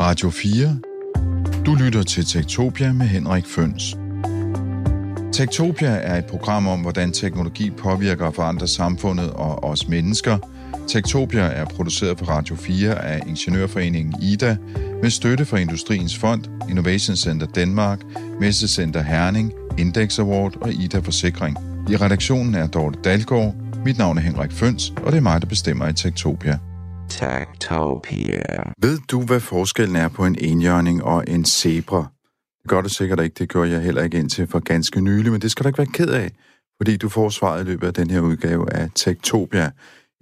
Radio 4. Du lytter til Tektopia med Henrik Føns. Tektopia er et program om, hvordan teknologi påvirker og forandrer samfundet og os mennesker. Tektopia er produceret på Radio 4 af Ingeniørforeningen IDA med støtte fra Industriens Fond, Innovation Center Danmark, Messecenter Herning, Index Award og IDA Forsikring. I redaktionen er Dorte Dalgaard, mit navn er Henrik Føns, og det er mig, der bestemmer i Tektopia. Taktopia. Ved du, hvad forskellen er på en enhjørning og en zebra? Det gør du sikkert ikke, det gjorde jeg heller ikke indtil for ganske nylig, men det skal du ikke være ked af, fordi du får svaret i løbet af den her udgave af Tektopia.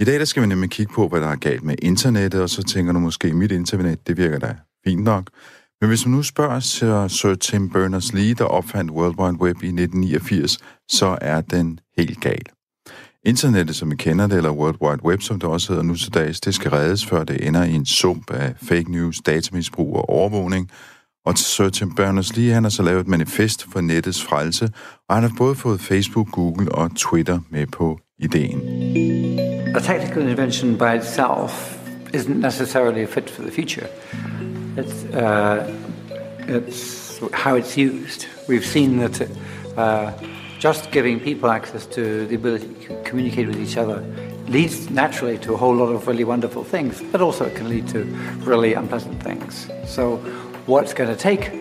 I dag der skal vi nemlig kigge på, hvad der er galt med internettet, og så tænker du måske, mit internet, det virker da fint nok. Men hvis man nu spørger så Sir Tim Berners-Lee, der opfandt World Wide Web i 1989, så er den helt gal. Internettet, som vi kender det, eller World Wide Web, som det også hedder nu til dags, det skal reddes, før det ender i en sump af fake news, datamisbrug og overvågning. Og Sir Tim Berners-Lee, han har så lavet et manifest for nettets frelse, og han har både fået Facebook, Google og Twitter med på ideen. A technical invention by itself isn't necessarily fit for the future. It's, uh, it's how it's used. We've seen that uh, just giving people access to the ability to communicate with each other leads naturally to a whole lot of really wonderful things, but also it can lead to really unpleasant things. So, what it's going to take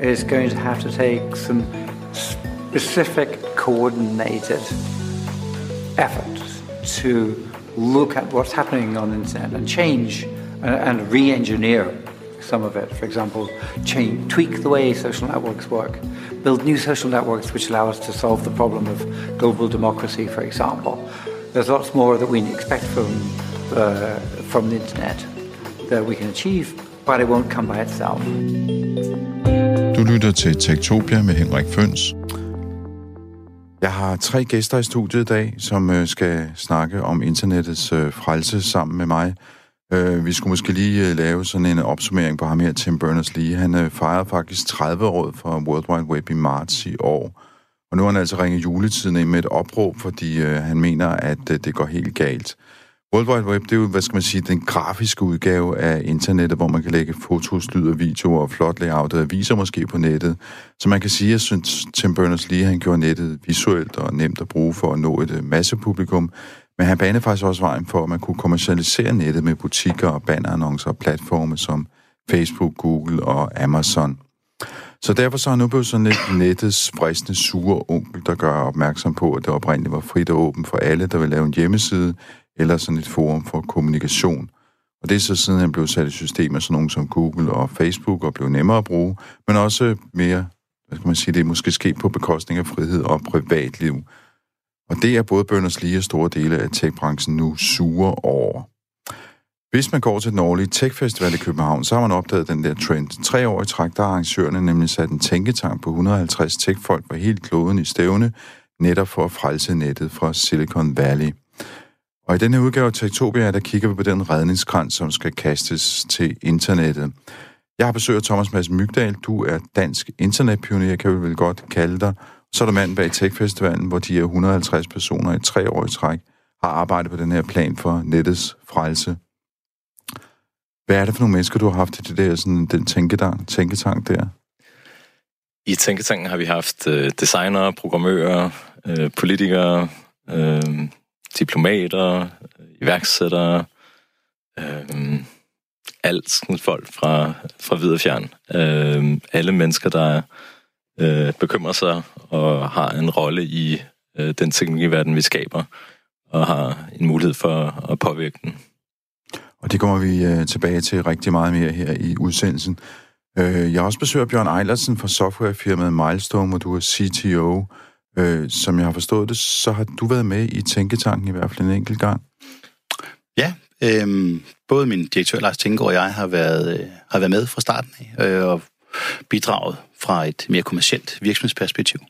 is going to have to take some specific coordinated efforts to look at what's happening on the internet and change and, and re-engineer some of it. For example, change, tweak the way social networks work, build new social networks which allow us to solve the problem of global democracy, for example. There's lots more that we expect from, uh, from the internet that we can achieve, but it won't come by itself. Du lytter til Tektopia med Henrik Føns. Jeg har tre gæster i studiet i dag, som øh, skal snakke om internettets øh, frelse sammen med mig. Øh, vi skulle måske lige øh, lave sådan en opsummering på ham her, Tim Berners-Lee. Han øh, fejrede faktisk 30 år for World Wide Web i marts i år. Og nu har han altså ringet juletiden ind med et opråb, fordi øh, han mener, at øh, det går helt galt. World Wide Web, det er jo, hvad skal man sige, den grafiske udgave af internettet, hvor man kan lægge fotos, lyd og videoer og flot layout og aviser måske på nettet. Så man kan sige, at jeg synes, Tim Berners-Lee, han gjorde nettet visuelt og nemt at bruge for at nå et øh, masse publikum. Men han banede faktisk også vejen for, at man kunne kommercialisere nettet med butikker og bannerannoncer og platforme som Facebook, Google og Amazon. Så derfor så er han nu blevet sådan lidt nettets fristende sure onkel, der gør opmærksom på, at det oprindeligt var frit og åbent for alle, der vil lave en hjemmeside eller sådan et forum for kommunikation. Og det er så siden han blev sat i systemer, sådan nogen som Google og Facebook og blev nemmere at bruge, men også mere, hvad skal man sige, det er måske sket på bekostning af frihed og privatliv. Og det er både Berners-Lee og store dele af techbranchen nu sure over. Hvis man går til den årlige Tech-festival i København, så har man opdaget den der trend. Tre år i træk, der har arrangørerne nemlig sat en tænketank på 150 tech-folk på helt kloden i stævne, netop for at frelse nettet fra Silicon Valley. Og i denne udgave af Tektopia, der kigger vi på den redningskrans, som skal kastes til internettet. Jeg har besøgt Thomas Mads Mygdal. Du er dansk internetpioner, kan vi vel godt kalde dig. Så er der manden bag Tech-festivalen, hvor de er 150 personer i tre år i træk har arbejdet på den her plan for nettets frelse. Hvad er det for nogle mennesker, du har haft i det der, sådan, den tænketank, tænketank der? I tænketanken har vi haft øh, designere, programmører, øh, politikere, øh, diplomater, øh, iværksættere, øh, alt sådan folk fra, fra videre fjern. Øh, alle mennesker, der øh, bekymrer sig og har en rolle i øh, den teknologiverden, vi skaber, og har en mulighed for at påvirke den. Og det kommer vi øh, tilbage til rigtig meget mere her i udsendelsen. Øh, jeg har også besøgt Bjørn Eilertsen fra softwarefirmaet Milestone, hvor du er CTO. Øh, som jeg har forstået det, så har du været med i Tænketanken i hvert fald en enkelt gang. Ja, øh, både min direktør Lars Tænkegaard og jeg har været, øh, har været med fra starten af, øh, og bidraget fra et mere kommersielt virksomhedsperspektiv.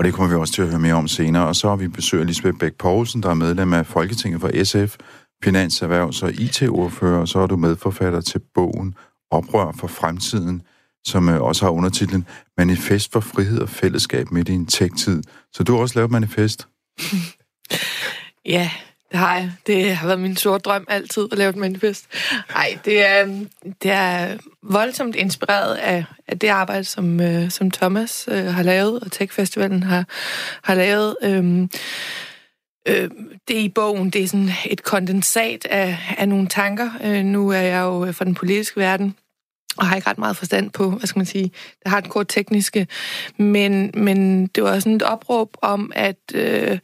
Og det kommer vi også til at høre mere om senere. Og så har vi besøgt Lisbeth Bæk Poulsen, der er medlem af Folketinget for SF, Finanserhvervs- og IT-ordfører, og så er du medforfatter til bogen Oprør for fremtiden, som øh, også har undertitlen Manifest for frihed og fællesskab midt i en tech-tid. Så du har også lavet manifest? ja, Nej. Det har været min store drøm altid at lave et manifest. Nej, det er, det er voldsomt inspireret af, af det arbejde, som, øh, som Thomas øh, har lavet, og Tech Festivalen har, har lavet. Øhm, øh, det i bogen, det er sådan et kondensat af, af nogle tanker. Øh, nu er jeg jo øh, fra den politiske verden, og har ikke ret meget forstand på, hvad skal man sige, det har et kort tekniske, men, men det var sådan et opråb om, at øh,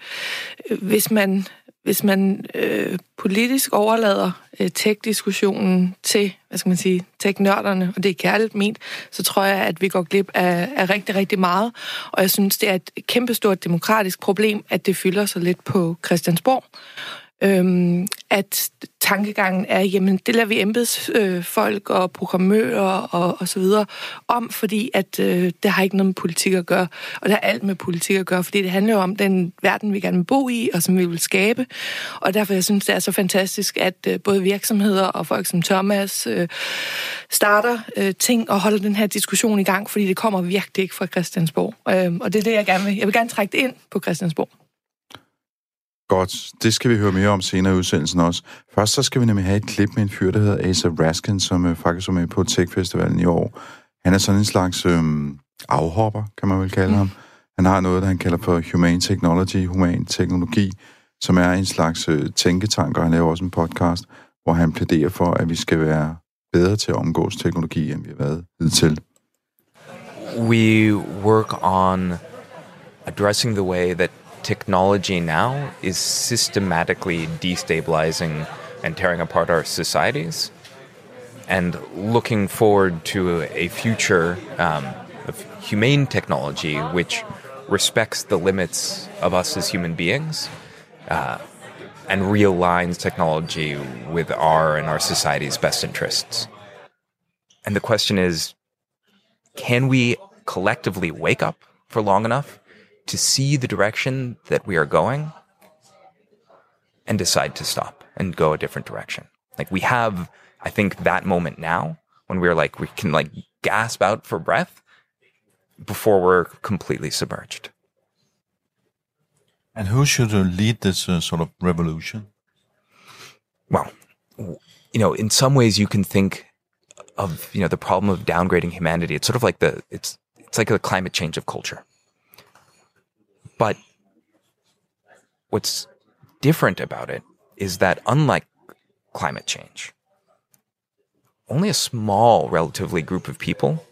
hvis man hvis man øh, politisk overlader øh, tech-diskussionen til, hvad skal man sige, tech-nørderne, og det er kærligt ment, så tror jeg, at vi går glip af, af rigtig, rigtig meget. Og jeg synes, det er et kæmpestort demokratisk problem, at det fylder sig lidt på Christiansborg øhm, at tankegangen er, jamen det lader vi embedsfolk øh, og programmører og, og så videre om, fordi at øh, det har ikke noget med politik at gøre, og det har alt med politik at gøre, fordi det handler jo om den verden, vi gerne vil bo i, og som vi vil skabe, og derfor jeg synes, det er så fantastisk, at øh, både virksomheder og folk som Thomas øh, starter øh, ting og holder den her diskussion i gang, fordi det kommer virkelig ikke fra Christiansborg, øh, og det er det, jeg gerne vil. Jeg vil gerne trække det ind på Christiansborg. Godt, det skal vi høre mere om senere i udsendelsen også. Først så skal vi nemlig have et klip med en fyr, der hedder Asa Raskin, som øh, faktisk var med på Tech Festivalen i år. Han er sådan en slags øh, afhopper, kan man vel kalde mm. ham. Han har noget, der han kalder for Humane Technology, human teknologi, som er en slags øh, tænketank, og han laver også en podcast, hvor han plæderer for, at vi skal være bedre til at omgås teknologi, end vi har været hidtil. We work on addressing the way that technology now is systematically destabilizing and tearing apart our societies, and looking forward to a future um, of humane technology which respects the limits of us as human beings uh, and realigns technology with our and our society's best interests. And the question is can we collectively wake up for long enough to see the direction that we are going and decide to stop and go a different direction. Like we have, I think, that moment now when we're like, we can like gasp out for breath before we're completely submerged. And who should lead this uh, sort of revolution? Well, you know, in some ways you can think of, you know, the problem of downgrading humanity. It's sort of like the, it's, it's like a climate change of culture. But what's different about it is that unlike climate change, only a small, relatively group of people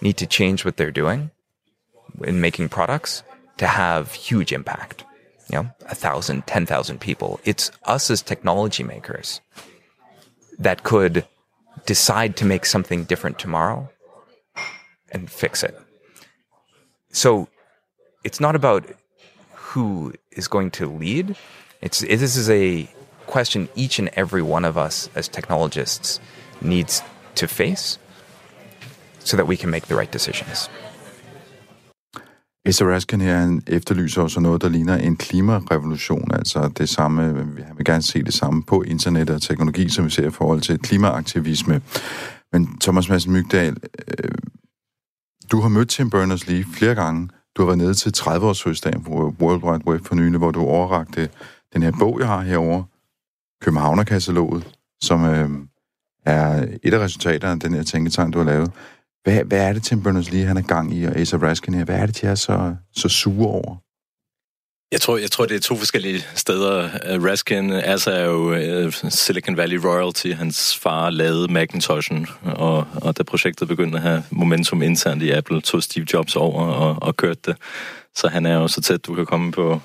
need to change what they're doing in making products to have huge impact. You know, a thousand, ten thousand people. It's us as technology makers that could decide to make something different tomorrow and fix it. So it's not about who is going to lead. It's this is a question each and every one of us as technologists needs to face so that we can make the right decisions. Asa Raskin her, han efterlyser også noget, der ligner en klimarevolution, altså det samme, han vil gerne se det samme på internet og teknologi, som vi ser i forhold til klimaaktivisme. Men Thomas Madsen Mygdal, øh, du har mødt Tim Berners-Lee flere gange, du har været nede til 30-års fødselsdagen på World Wide Web for nylig, hvor du overrakte den her bog, jeg har herovre, Københavnerkataloget, som øh, er et af resultaterne af den her tænketank, du har lavet. Hvad, hvad er det, Tim Berners-Lee han er gang i, og Asa Raskin her? Hvad er det, de er så, så sure over? Jeg tror, jeg tror, det er to forskellige steder. Øh, Raskin altså er jo øh, Silicon Valley Royalty. Hans far lavede Macintoshen, og, og da projektet begyndte at have momentum internt i Apple, tog Steve Jobs over og, og kørte det. Så han er jo så tæt, du kan komme på,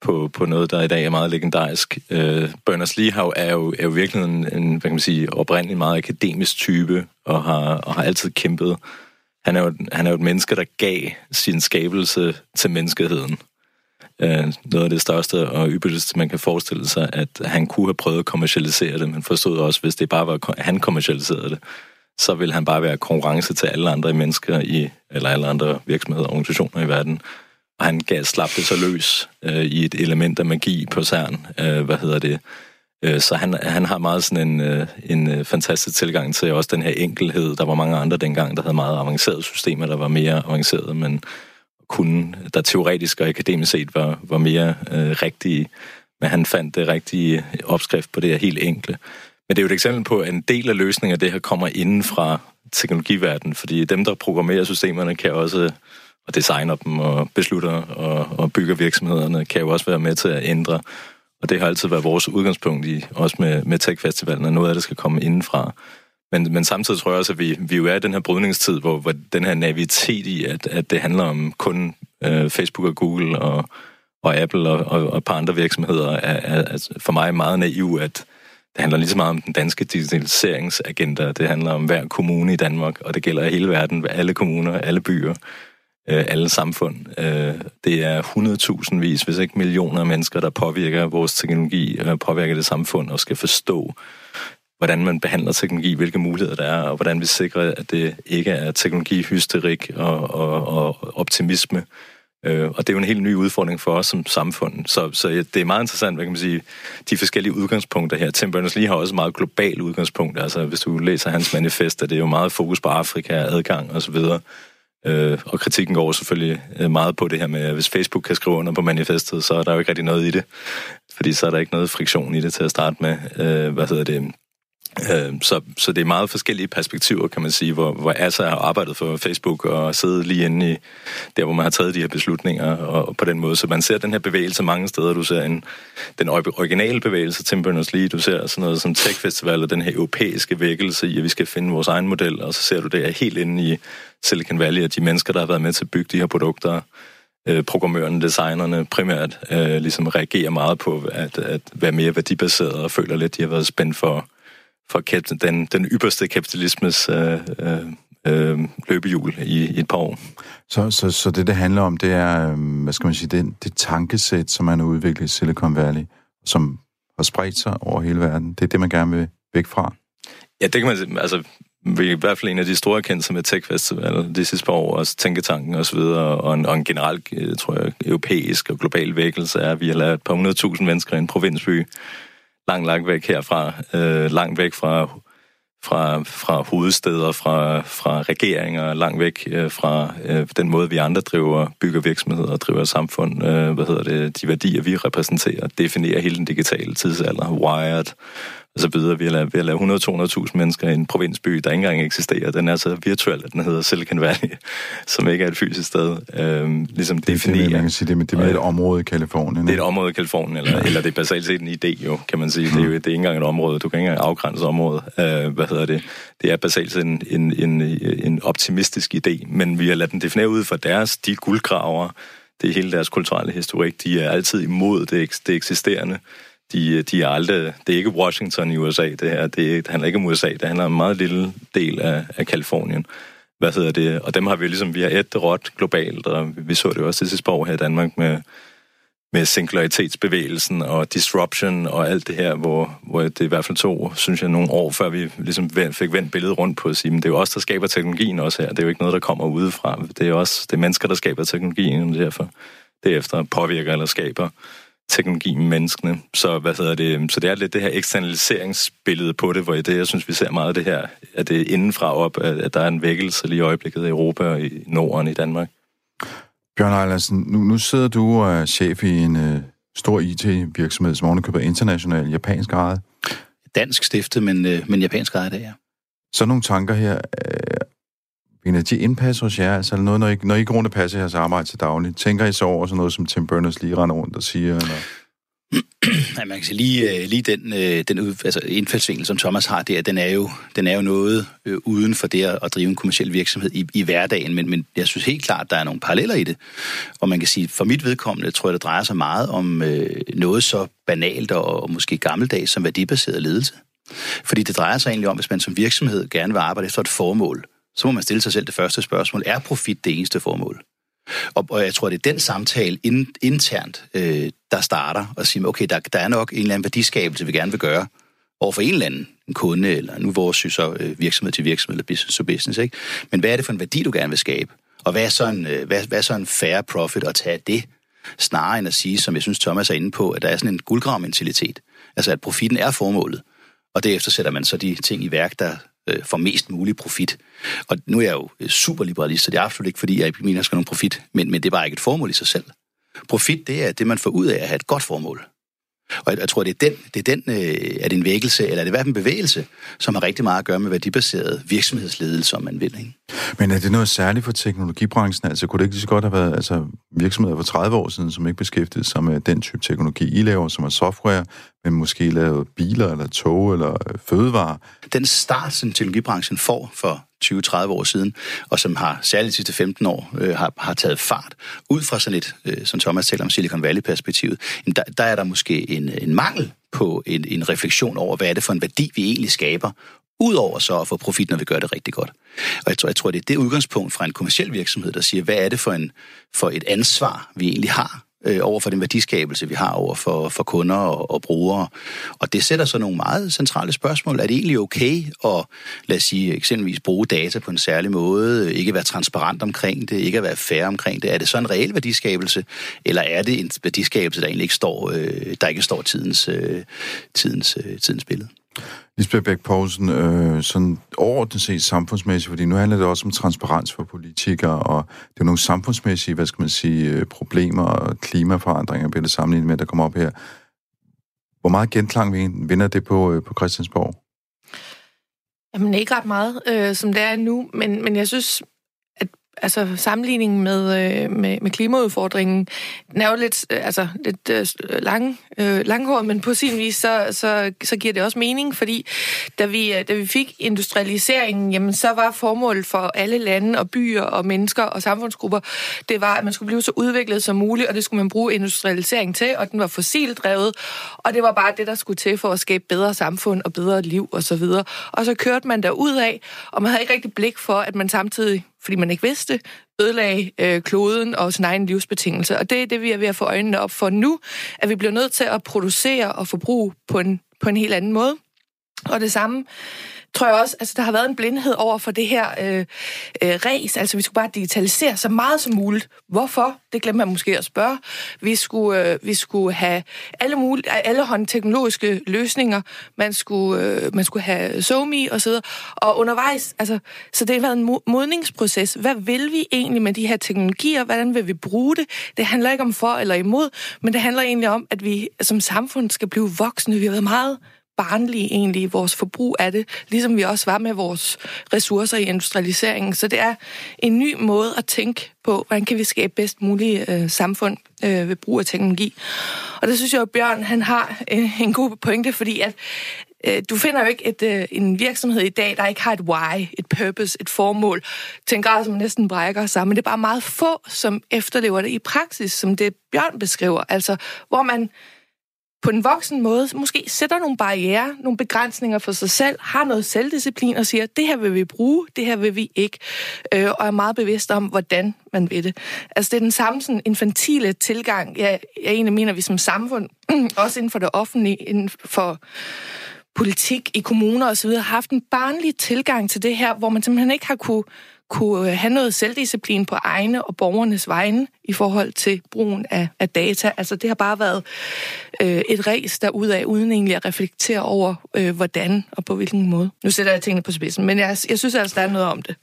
på, på noget, der i dag er meget legendarisk. Øh, uh, Berners-Lee er jo, er jo virkelig en, en hvad kan man sige, oprindelig meget akademisk type, og har, og har altid kæmpet. Han er, jo, han er jo et menneske, der gav sin skabelse til menneskeheden øh, noget af det største og ypperligste, man kan forestille sig, at han kunne have prøvet at kommercialisere det, men forstod også, hvis det bare var, at han kommercialiserede det, så ville han bare være konkurrence til alle andre mennesker i, eller alle andre virksomheder og organisationer i verden. Og han gav slap det så løs øh, i et element af magi på CERN, øh, hvad hedder det, øh, så han, han har meget sådan en, øh, en øh, fantastisk tilgang til også den her enkelhed. Der var mange andre dengang, der havde meget avancerede systemer, der var mere avancerede, men kunne, der teoretisk og akademisk set var, var mere øh, rigtige. men han fandt det rigtige opskrift på det her helt enkle. Men det er jo et eksempel på, at en del af løsningen af det her kommer inden fra teknologiverdenen, fordi dem, der programmerer systemerne, kan også og designer dem og beslutter og, og bygger virksomhederne, kan jo også være med til at ændre. Og det har altid været vores udgangspunkt i, også med, med Tech-festivalen, at noget af det skal komme indenfra. Men, men samtidig tror jeg også, at vi, vi jo er i den her brydningstid, hvor, hvor den her navitet i, at, at det handler om kun øh, Facebook og Google og, og Apple og, og, og et par andre virksomheder, er, er, er for mig meget naiv, at det handler lige så meget om den danske digitaliseringsagenda. Det handler om hver kommune i Danmark, og det gælder i hele verden, alle kommuner, alle byer, øh, alle samfund. Øh, det er 100.000 vis, hvis ikke millioner af mennesker, der påvirker vores teknologi, øh, påvirker det samfund, og skal forstå, hvordan man behandler teknologi, hvilke muligheder der er, og hvordan vi sikrer, at det ikke er teknologihysterik og, og, og optimisme, Øh, og det er jo en helt ny udfordring for os som samfund. Så, så det er meget interessant, hvad kan man sige, de forskellige udgangspunkter her. Tim Berners-Lee har også meget globalt udgangspunkt. Altså, hvis du læser hans manifest, det er jo meget fokus på Afrika, adgang osv., Øh, og kritikken går selvfølgelig øh, meget på det her med, at hvis Facebook kan skrive under på manifestet, så er der jo ikke rigtig noget i det. Fordi så er der ikke noget friktion i det til at starte med. Øh, hvad hedder det? Øh, så, så det er meget forskellige perspektiver, kan man sige, hvor, hvor Asa har arbejdet for Facebook og siddet lige inde i der, hvor man har taget de her beslutninger, og, og på den måde. Så man ser den her bevægelse mange steder. Du ser en, den originale bevægelse, Tim Berners-Lee, du ser sådan noget som Tech Festival og den her europæiske vækkelse i, at vi skal finde vores egen model, og så ser du det her helt inde i Silicon Valley, og de mennesker, der har været med til at bygge de her produkter, øh, programmørerne, designerne primært, øh, ligesom reagerer meget på at, at være mere værdibaseret og føler lidt, at de har været spændt for for den, den ypperste kapitalismes øh, øh, øh, løbehjul i, i et par år. Så, så, så det, det handler om, det er, øh, hvad skal man sige, det, det tankesæt, som man har udviklet i Silicon Valley, som har spredt sig over hele verden. Det er det, man gerne vil væk fra. Ja, det kan man altså vi er i hvert fald en af de store kendelser med Tech Festival de sidste par år, også Tænketanken og så videre, og en, og en generelt, øh, tror jeg, europæisk og global vækkelse er, at vi har lavet et par hundredtusind mennesker i en provinsby, langt, langt væk herfra, øh, langt væk fra, fra, fra hovedsteder, fra, fra regeringer, langt væk øh, fra øh, den måde, vi andre driver, bygger virksomheder og driver samfund, øh, hvad hedder det, de værdier, vi repræsenterer, definerer hele den digitale tidsalder, Wired, og så videre. Vi har lavet, vi har lavet 100-200.000 mennesker i en provinsby, der ikke engang eksisterer. Den er så virtuel, at den hedder Silicon Valley, som ikke er et fysisk sted. Øhm, ligesom det, definerer. Det, man kan sige, det, er, det er et område i Kalifornien. Det er et område i Kalifornien, eller, eller det er basalt set en idé, jo, kan man sige. Det er jo det er ikke engang et område. Du kan ikke engang afgrænse området. Øh, hvad hedder det? Det er basalt set en, en, en, en optimistisk idé, men vi har ladet den definere ud fra deres, de guldgraver, det er hele deres kulturelle historik. De er altid imod det, det eksisterende de, de er aldrig, det er ikke Washington i USA, det her. Det, det handler ikke om USA, det handler om en meget lille del af, af Kalifornien. Hvad hedder det? Og dem har vi ligesom, vi har et råt globalt, og vi så det jo også sidste år her i Danmark med, med singularitetsbevægelsen og disruption og alt det her, hvor, hvor det i hvert fald tog, synes jeg, nogle år, før vi ligesom fik vendt billedet rundt på at sige, men det er jo os, der skaber teknologien også her. Det er jo ikke noget, der kommer udefra. Det er også det er mennesker, der skaber teknologien, og derfor derefter påvirker eller skaber teknologi med menneskene. Så, hvad hedder det, så det er lidt det her eksternaliseringsbillede på det, hvor det, jeg synes, vi ser meget af det her, at det er indenfra op, at der er en vækkelse lige i øjeblikket i Europa og i Norden i Danmark. Bjørn Ejlersen, nu, nu sidder du og er chef i en uh, stor IT-virksomhed, som ovenikøber international, japansk ejet. Dansk stiftet, men, uh, men japansk ejet, det er. Så nogle tanker her energiindpas hos jer? Altså noget, når I, når I går rundt og passer jeres arbejde til daglig, tænker I så over sådan noget, som Tim Berners lige render rundt og siger? Eller? Ja, man kan sige, lige, øh, lige den, øh, den altså indfaldsvinkel, som Thomas har der, den er jo, den er jo noget øh, uden for det at, at drive en kommersiel virksomhed i, i hverdagen, men, men jeg synes helt klart, der er nogle paralleller i det. Og man kan sige, for mit vedkommende, tror jeg, det drejer sig meget om øh, noget så banalt og, og måske gammeldags som værdibaseret ledelse. Fordi det drejer sig egentlig om, hvis man som virksomhed gerne vil arbejde efter et formål, så må man stille sig selv det første spørgsmål. Er profit det eneste formål? Og, og jeg tror, det er den samtale in, internt, øh, der starter og siger, okay, der, der er nok en eller anden værdiskabelse, vi gerne vil gøre over for en eller anden en kunde, eller nu vores så, øh, virksomhed til virksomhed, eller business to business. Ikke? Men hvad er det for en værdi, du gerne vil skabe? Og hvad er så en, øh, hvad, hvad er så en fair profit at tage det? Snarere end at sige, som jeg synes Thomas er inde på, at der er sådan en guldgrav-mentalitet. Altså at profitten er formålet, og derefter sætter man så de ting i værk, der øh, for mest mulig profit. Og nu er jeg jo øh, superliberalist, så det er absolut ikke, fordi jeg mener, at jeg skal have nogen profit, men, men det er bare ikke et formål i sig selv. Profit, det er det, man får ud af at have et godt formål. Og jeg, jeg tror, det er den, det er, den øh, er det en vækkelse, eller er det i hvert fald en bevægelse, som har rigtig meget at gøre med værdibaseret virksomhedsledelse, om man vil. Ikke? Men er det noget særligt for teknologibranchen? Altså, kunne det ikke lige så godt have været altså, virksomheder for 30 år siden, som ikke beskæftigede sig med den type teknologi, I laver, som er software, men måske lavet biler, eller tog, eller øh, fødevarer? Den start, som teknologibranchen får for 20-30 år siden, og som har særligt de sidste 15 år øh, har, har taget fart, ud fra sådan et, øh, som Thomas taler om Silicon Valley-perspektivet, der, der er der måske en, en mangel på en, en refleksion over, hvad er det for en værdi, vi egentlig skaber, udover så at få profit, når vi gør det rigtig godt. Og jeg tror, jeg tror det er det udgangspunkt fra en kommersiel virksomhed, der siger, hvad er det for, en, for et ansvar, vi egentlig har øh, over for den værdiskabelse, vi har over for, for kunder og, og brugere. Og det sætter så nogle meget centrale spørgsmål. Er det egentlig okay at, lad os sige, eksempelvis bruge data på en særlig måde, ikke være transparent omkring det, ikke at være fair omkring det? Er det så en reel værdiskabelse, eller er det en værdiskabelse, der egentlig ikke står, øh, der ikke står tidens, øh, tidens, øh, tidens billede? Lisbeth Bæk Poulsen, øh, sådan overordnet set samfundsmæssigt, fordi nu handler det også om transparens for politikere, og det er nogle samfundsmæssige, hvad skal man sige, øh, problemer og klimaforandringer, bliver det sammenlignet med, der kommer op her. Hvor meget genklang vinder det på, øh, på Christiansborg? Jamen ikke ret meget, øh, som det er nu, men, men jeg synes, altså sammenligningen med, øh, med, med klimaudfordringen, den er jo lidt, øh, altså, lidt øh, øh, lang, øh, langhåret, men på sin vis, så, så, så giver det også mening, fordi da vi, øh, da vi fik industrialiseringen, jamen, så var formålet for alle lande og byer og mennesker og samfundsgrupper, det var, at man skulle blive så udviklet som muligt, og det skulle man bruge industrialisering til, og den var fossildrevet, og det var bare det, der skulle til for at skabe bedre samfund og bedre liv osv. Og, så videre. og så kørte man derud af, og man havde ikke rigtig blik for, at man samtidig fordi man ikke vidste, ødelagde øh, kloden og sin egen livsbetingelse. Og det er det, vi er ved at få øjnene op for nu, at vi bliver nødt til at producere og forbruge på en, på en helt anden måde. Og det samme tror jeg også, altså der har været en blindhed over for det her øh, øh, res. Altså vi skulle bare digitalisere så meget som muligt. Hvorfor? Det glemmer man måske at spørge. Vi skulle, øh, vi skulle have alle, mulige, alle hånd teknologiske løsninger. Man skulle, øh, man skulle have SoMe og så videre. Og undervejs, altså, så det har været en modningsproces. Hvad vil vi egentlig med de her teknologier? Hvordan vil vi bruge det? Det handler ikke om for eller imod, men det handler egentlig om, at vi som samfund skal blive voksne. Vi har været meget barnlige egentlig i vores forbrug af det, ligesom vi også var med vores ressourcer i industrialiseringen. Så det er en ny måde at tænke på, hvordan kan vi skabe bedst mulige øh, samfund øh, ved brug af teknologi. Og det synes jeg, at Bjørn han har øh, en god pointe, fordi at øh, du finder jo ikke et, øh, en virksomhed i dag, der ikke har et why, et purpose, et formål, til en grad, som næsten brækker sammen. Men det er bare meget få, som efterlever det i praksis, som det Bjørn beskriver. Altså, hvor man på en voksen måde måske sætter nogle barriere, nogle begrænsninger for sig selv, har noget selvdisciplin og siger, det her vil vi bruge, det her vil vi ikke, øh, og er meget bevidst om, hvordan man vil det. Altså det er den samme sådan infantile tilgang, jeg, jeg egentlig mener, vi som samfund, også inden for det offentlige, inden for politik i kommuner osv., har haft en barnlig tilgang til det her, hvor man simpelthen ikke har kunne kunne øh, have noget selvdisciplin på egne og borgernes vegne i forhold til brugen af, af data. Altså det har bare været øh, et res af, uden egentlig at reflektere over, øh, hvordan og på hvilken måde. Nu sætter jeg tingene på spidsen, men jeg, jeg synes altså, der er noget om det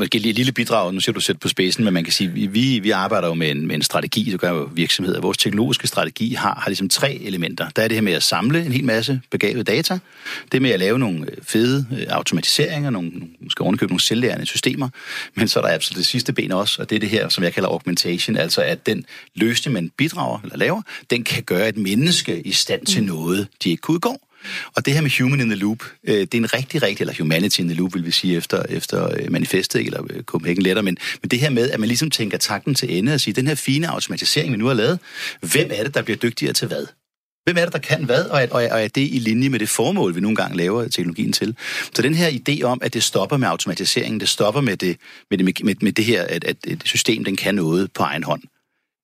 måske et lille bidrag, nu ser du sætte på spidsen, men man kan sige, vi, vi arbejder jo med en, med en strategi, det gør jo virksomheder. Vores teknologiske strategi har, har ligesom tre elementer. Der er det her med at samle en hel masse begavet data, det med at lave nogle øh, fede øh, automatiseringer, nogle, måske ovenikøbe nogle selvlærende systemer, men så er der absolut det sidste ben også, og det er det her, som jeg kalder augmentation, altså at den løsning, man bidrager eller laver, den kan gøre et menneske i stand til mm. noget, de ikke kunne i går. Og det her med human in the loop, øh, det er en rigtig, rigtig, eller humanity in the loop, vil vi sige efter, efter øh, manifestet, eller øh, Copenhagen Letter, men, men det her med, at man ligesom tænker takten til ende og siger, den her fine automatisering, vi nu har lavet, hvem er det, der bliver dygtigere til hvad? Hvem er det, der kan hvad, og er, og er det i linje med det formål, vi nogle gange laver teknologien til? Så den her idé om, at det stopper med automatiseringen, det stopper med det, med det, med, med det her, at, at et system den kan noget på egen hånd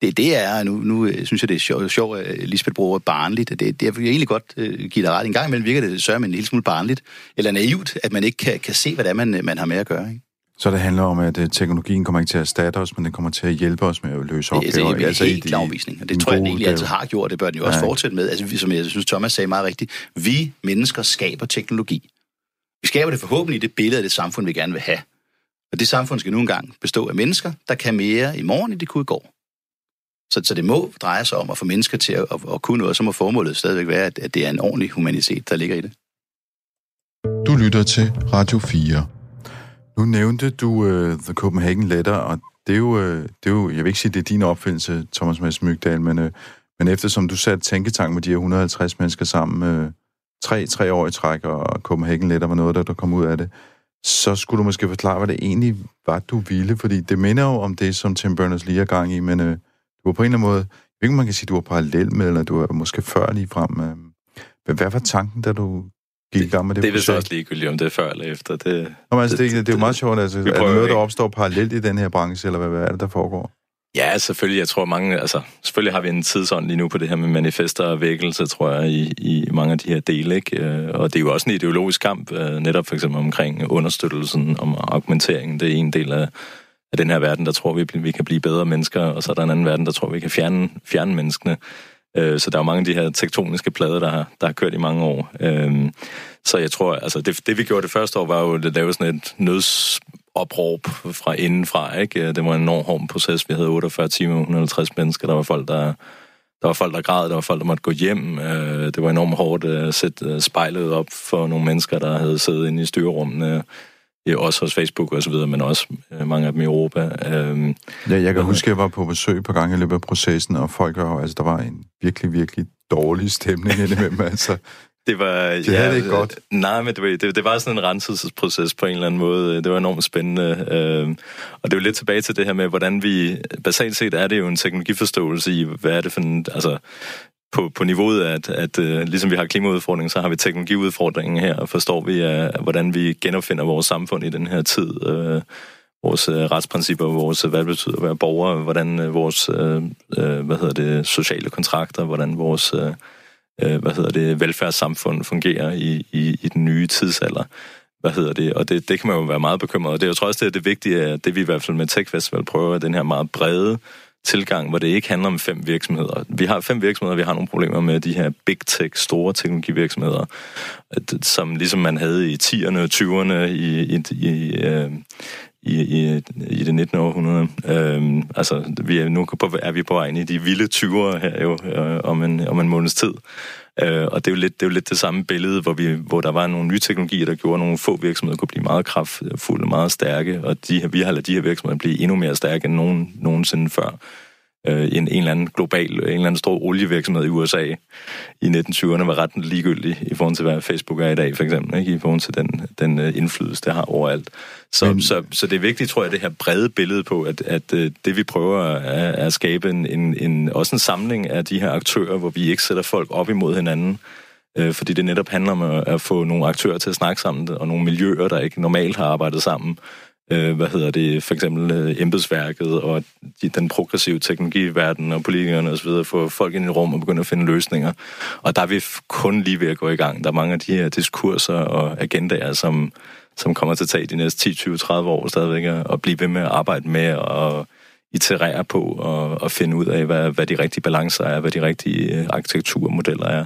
det, det er, nu, nu øh, synes jeg, det er sjovt, sjov, at Lisbeth bruger barnligt. Det, det, jeg vil egentlig godt uh, give dig ret. En gang imellem virker det sørger man en lille smule barnligt, eller naivt, at man ikke kan, kan se, hvad det er, man, man har med at gøre. Ikke? Så det handler om, at teknologien kommer ikke til at erstatte os, men den kommer til at hjælpe os med at løse opgaver. Det er, det er altså, helt klar afvisning, og det tror jeg, den egentlig altid har gjort. Det bør den jo også ja. fortsætte med. Altså, som jeg synes, Thomas sagde meget rigtigt. Vi mennesker skaber teknologi. Vi skaber det forhåbentlig i det billede af det samfund, vi gerne vil have. Og det samfund skal nu engang bestå af mennesker, der kan mere i morgen, end de kunne i går. Så, så det må dreje sig om at få mennesker til at, at, at kunne noget, så må formålet stadigvæk være, at, at det er en ordentlig humanitet, der ligger i det. Du lytter til Radio 4. Nu nævnte du uh, The Copenhagen Letter, og det er, jo, uh, det er jo, jeg vil ikke sige, det er din opfindelse, Thomas Mads Mygdal, men, uh, men eftersom du satte tænketank med de her 150 mennesker sammen uh, tre, tre år i træk, og Copenhagen Letter var noget, der, der kom ud af det, så skulle du måske forklare, hvad det egentlig var, du ville, fordi det minder jo om det, som Tim Berners-Lee er gang i, men uh, du var på en eller anden måde, ikke, man kan sige, du var parallel med, eller du var måske før lige frem. Uh, hvad var tanken, da du gik i gang med det Det er vist også ligegyldigt, om det er før eller efter. Det, Nå, altså, det, det, det er jo meget sjovt. Altså, er det noget, der opstår parallelt i den her branche, eller hvad, hvad er det, der foregår? Ja, selvfølgelig. Jeg tror mange, altså, selvfølgelig har vi en tidsånd lige nu på det her med manifester og vækkelse, tror jeg, i, i mange af de her dele, ikke? Øh, og det er jo også en ideologisk kamp, øh, netop for eksempel omkring understøttelsen, om argumenteringen. Det er en del af, af den her verden, der tror vi, vi kan blive bedre mennesker, og så er der en anden verden, der tror vi kan fjerne, fjerne menneskene. Øh, så der er jo mange af de her tektoniske plader, der har, der har kørt i mange år. Øh, så jeg tror, altså det, det vi gjorde det første år, var jo at lave sådan et nødsopråb fra indenfra. Ikke? Øh, det var en enorm hård proces. Vi havde 48 timer, 150 mennesker. Der var folk, der, der var folk, der græd. Der var folk, der måtte gå hjem. Øh, det var enormt hårdt at sætte spejlet op for nogle mennesker, der havde siddet inde i styrerummene også hos Facebook og så videre, men også mange af dem i Europa. Ja, jeg kan huske, at jeg var på besøg på gang i løbet af processen, og folk var, altså, der var en virkelig, virkelig dårlig stemning indimellem, altså. Det var... Det ja, det ikke godt. Nej, men det var, det, det var sådan en renselsesproces på en eller anden måde. Det var enormt spændende. Øh, og det er jo lidt tilbage til det her med, hvordan vi... Basalt set er det jo en teknologiforståelse i, hvad er det for en... Altså, på, på niveauet, at, at uh, ligesom vi har klimaudfordringen, så har vi teknologiudfordringen her, og forstår vi, uh, hvordan vi genopfinder vores samfund i den her tid. Uh, vores uh, retsprincipper, vores, hvad det betyder at være borger, hvordan uh, vores uh, uh, hvad hedder det, sociale kontrakter, hvordan vores... Uh, øh, hvad hedder det, velfærdssamfund fungerer i, i, i den nye tidsalder. Hvad hedder det? Og det, det kan man jo være meget bekymret. Og det er jo trods også det, det vigtige, at det vi i hvert fald med Tech Festival prøver, den her meget brede tilgang, hvor det ikke handler om fem virksomheder. Vi har fem virksomheder, vi har nogle problemer med de her big tech, store teknologivirksomheder, øh, som ligesom man havde i 10'erne og 20'erne i, i, i, øh, i, i, i det 19. århundrede. Øhm, altså, vi er, nu på, er vi på vej ind i de vilde 20'ere her jo, øh, om, en, om en måneds tid. Øh, og det er, jo lidt, det er jo lidt det samme billede, hvor, vi, hvor der var nogle nye teknologier, der gjorde, at nogle få virksomheder kunne blive meget kraftfulde, meget stærke, og de, vi har ladet de her virksomheder blive endnu mere stærke end nogen, nogensinde før øh, en, en eller anden global, en eller anden stor olievirksomhed i USA i 1920'erne var ret ligegyldig i forhold til, hvad Facebook er i dag, for eksempel, ikke? i forhold til den, den uh, indflydelse, det har overalt. Så, Men... så, så det er vigtigt, tror jeg, det her brede billede på, at, at uh, det vi prøver er, er at skabe en, en, en, også en samling af de her aktører, hvor vi ikke sætter folk op imod hinanden, uh, fordi det netop handler om at, at få nogle aktører til at snakke sammen, og nogle miljøer, der ikke normalt har arbejdet sammen, øh, hvad hedder det, for eksempel øh, embedsværket og de, den progressive teknologiverden og politikerne osv., få folk ind i rum og begynde at finde løsninger. Og der er vi kun lige ved at gå i gang. Der er mange af de her diskurser og agendaer, som, som kommer til at tage de næste 10, 20, 30 år stadigvæk, og blive ved med at arbejde med og iterere på og, og finde ud af, hvad, hvad de rigtige balancer er, hvad de rigtige øh, arkitekturmodeller er.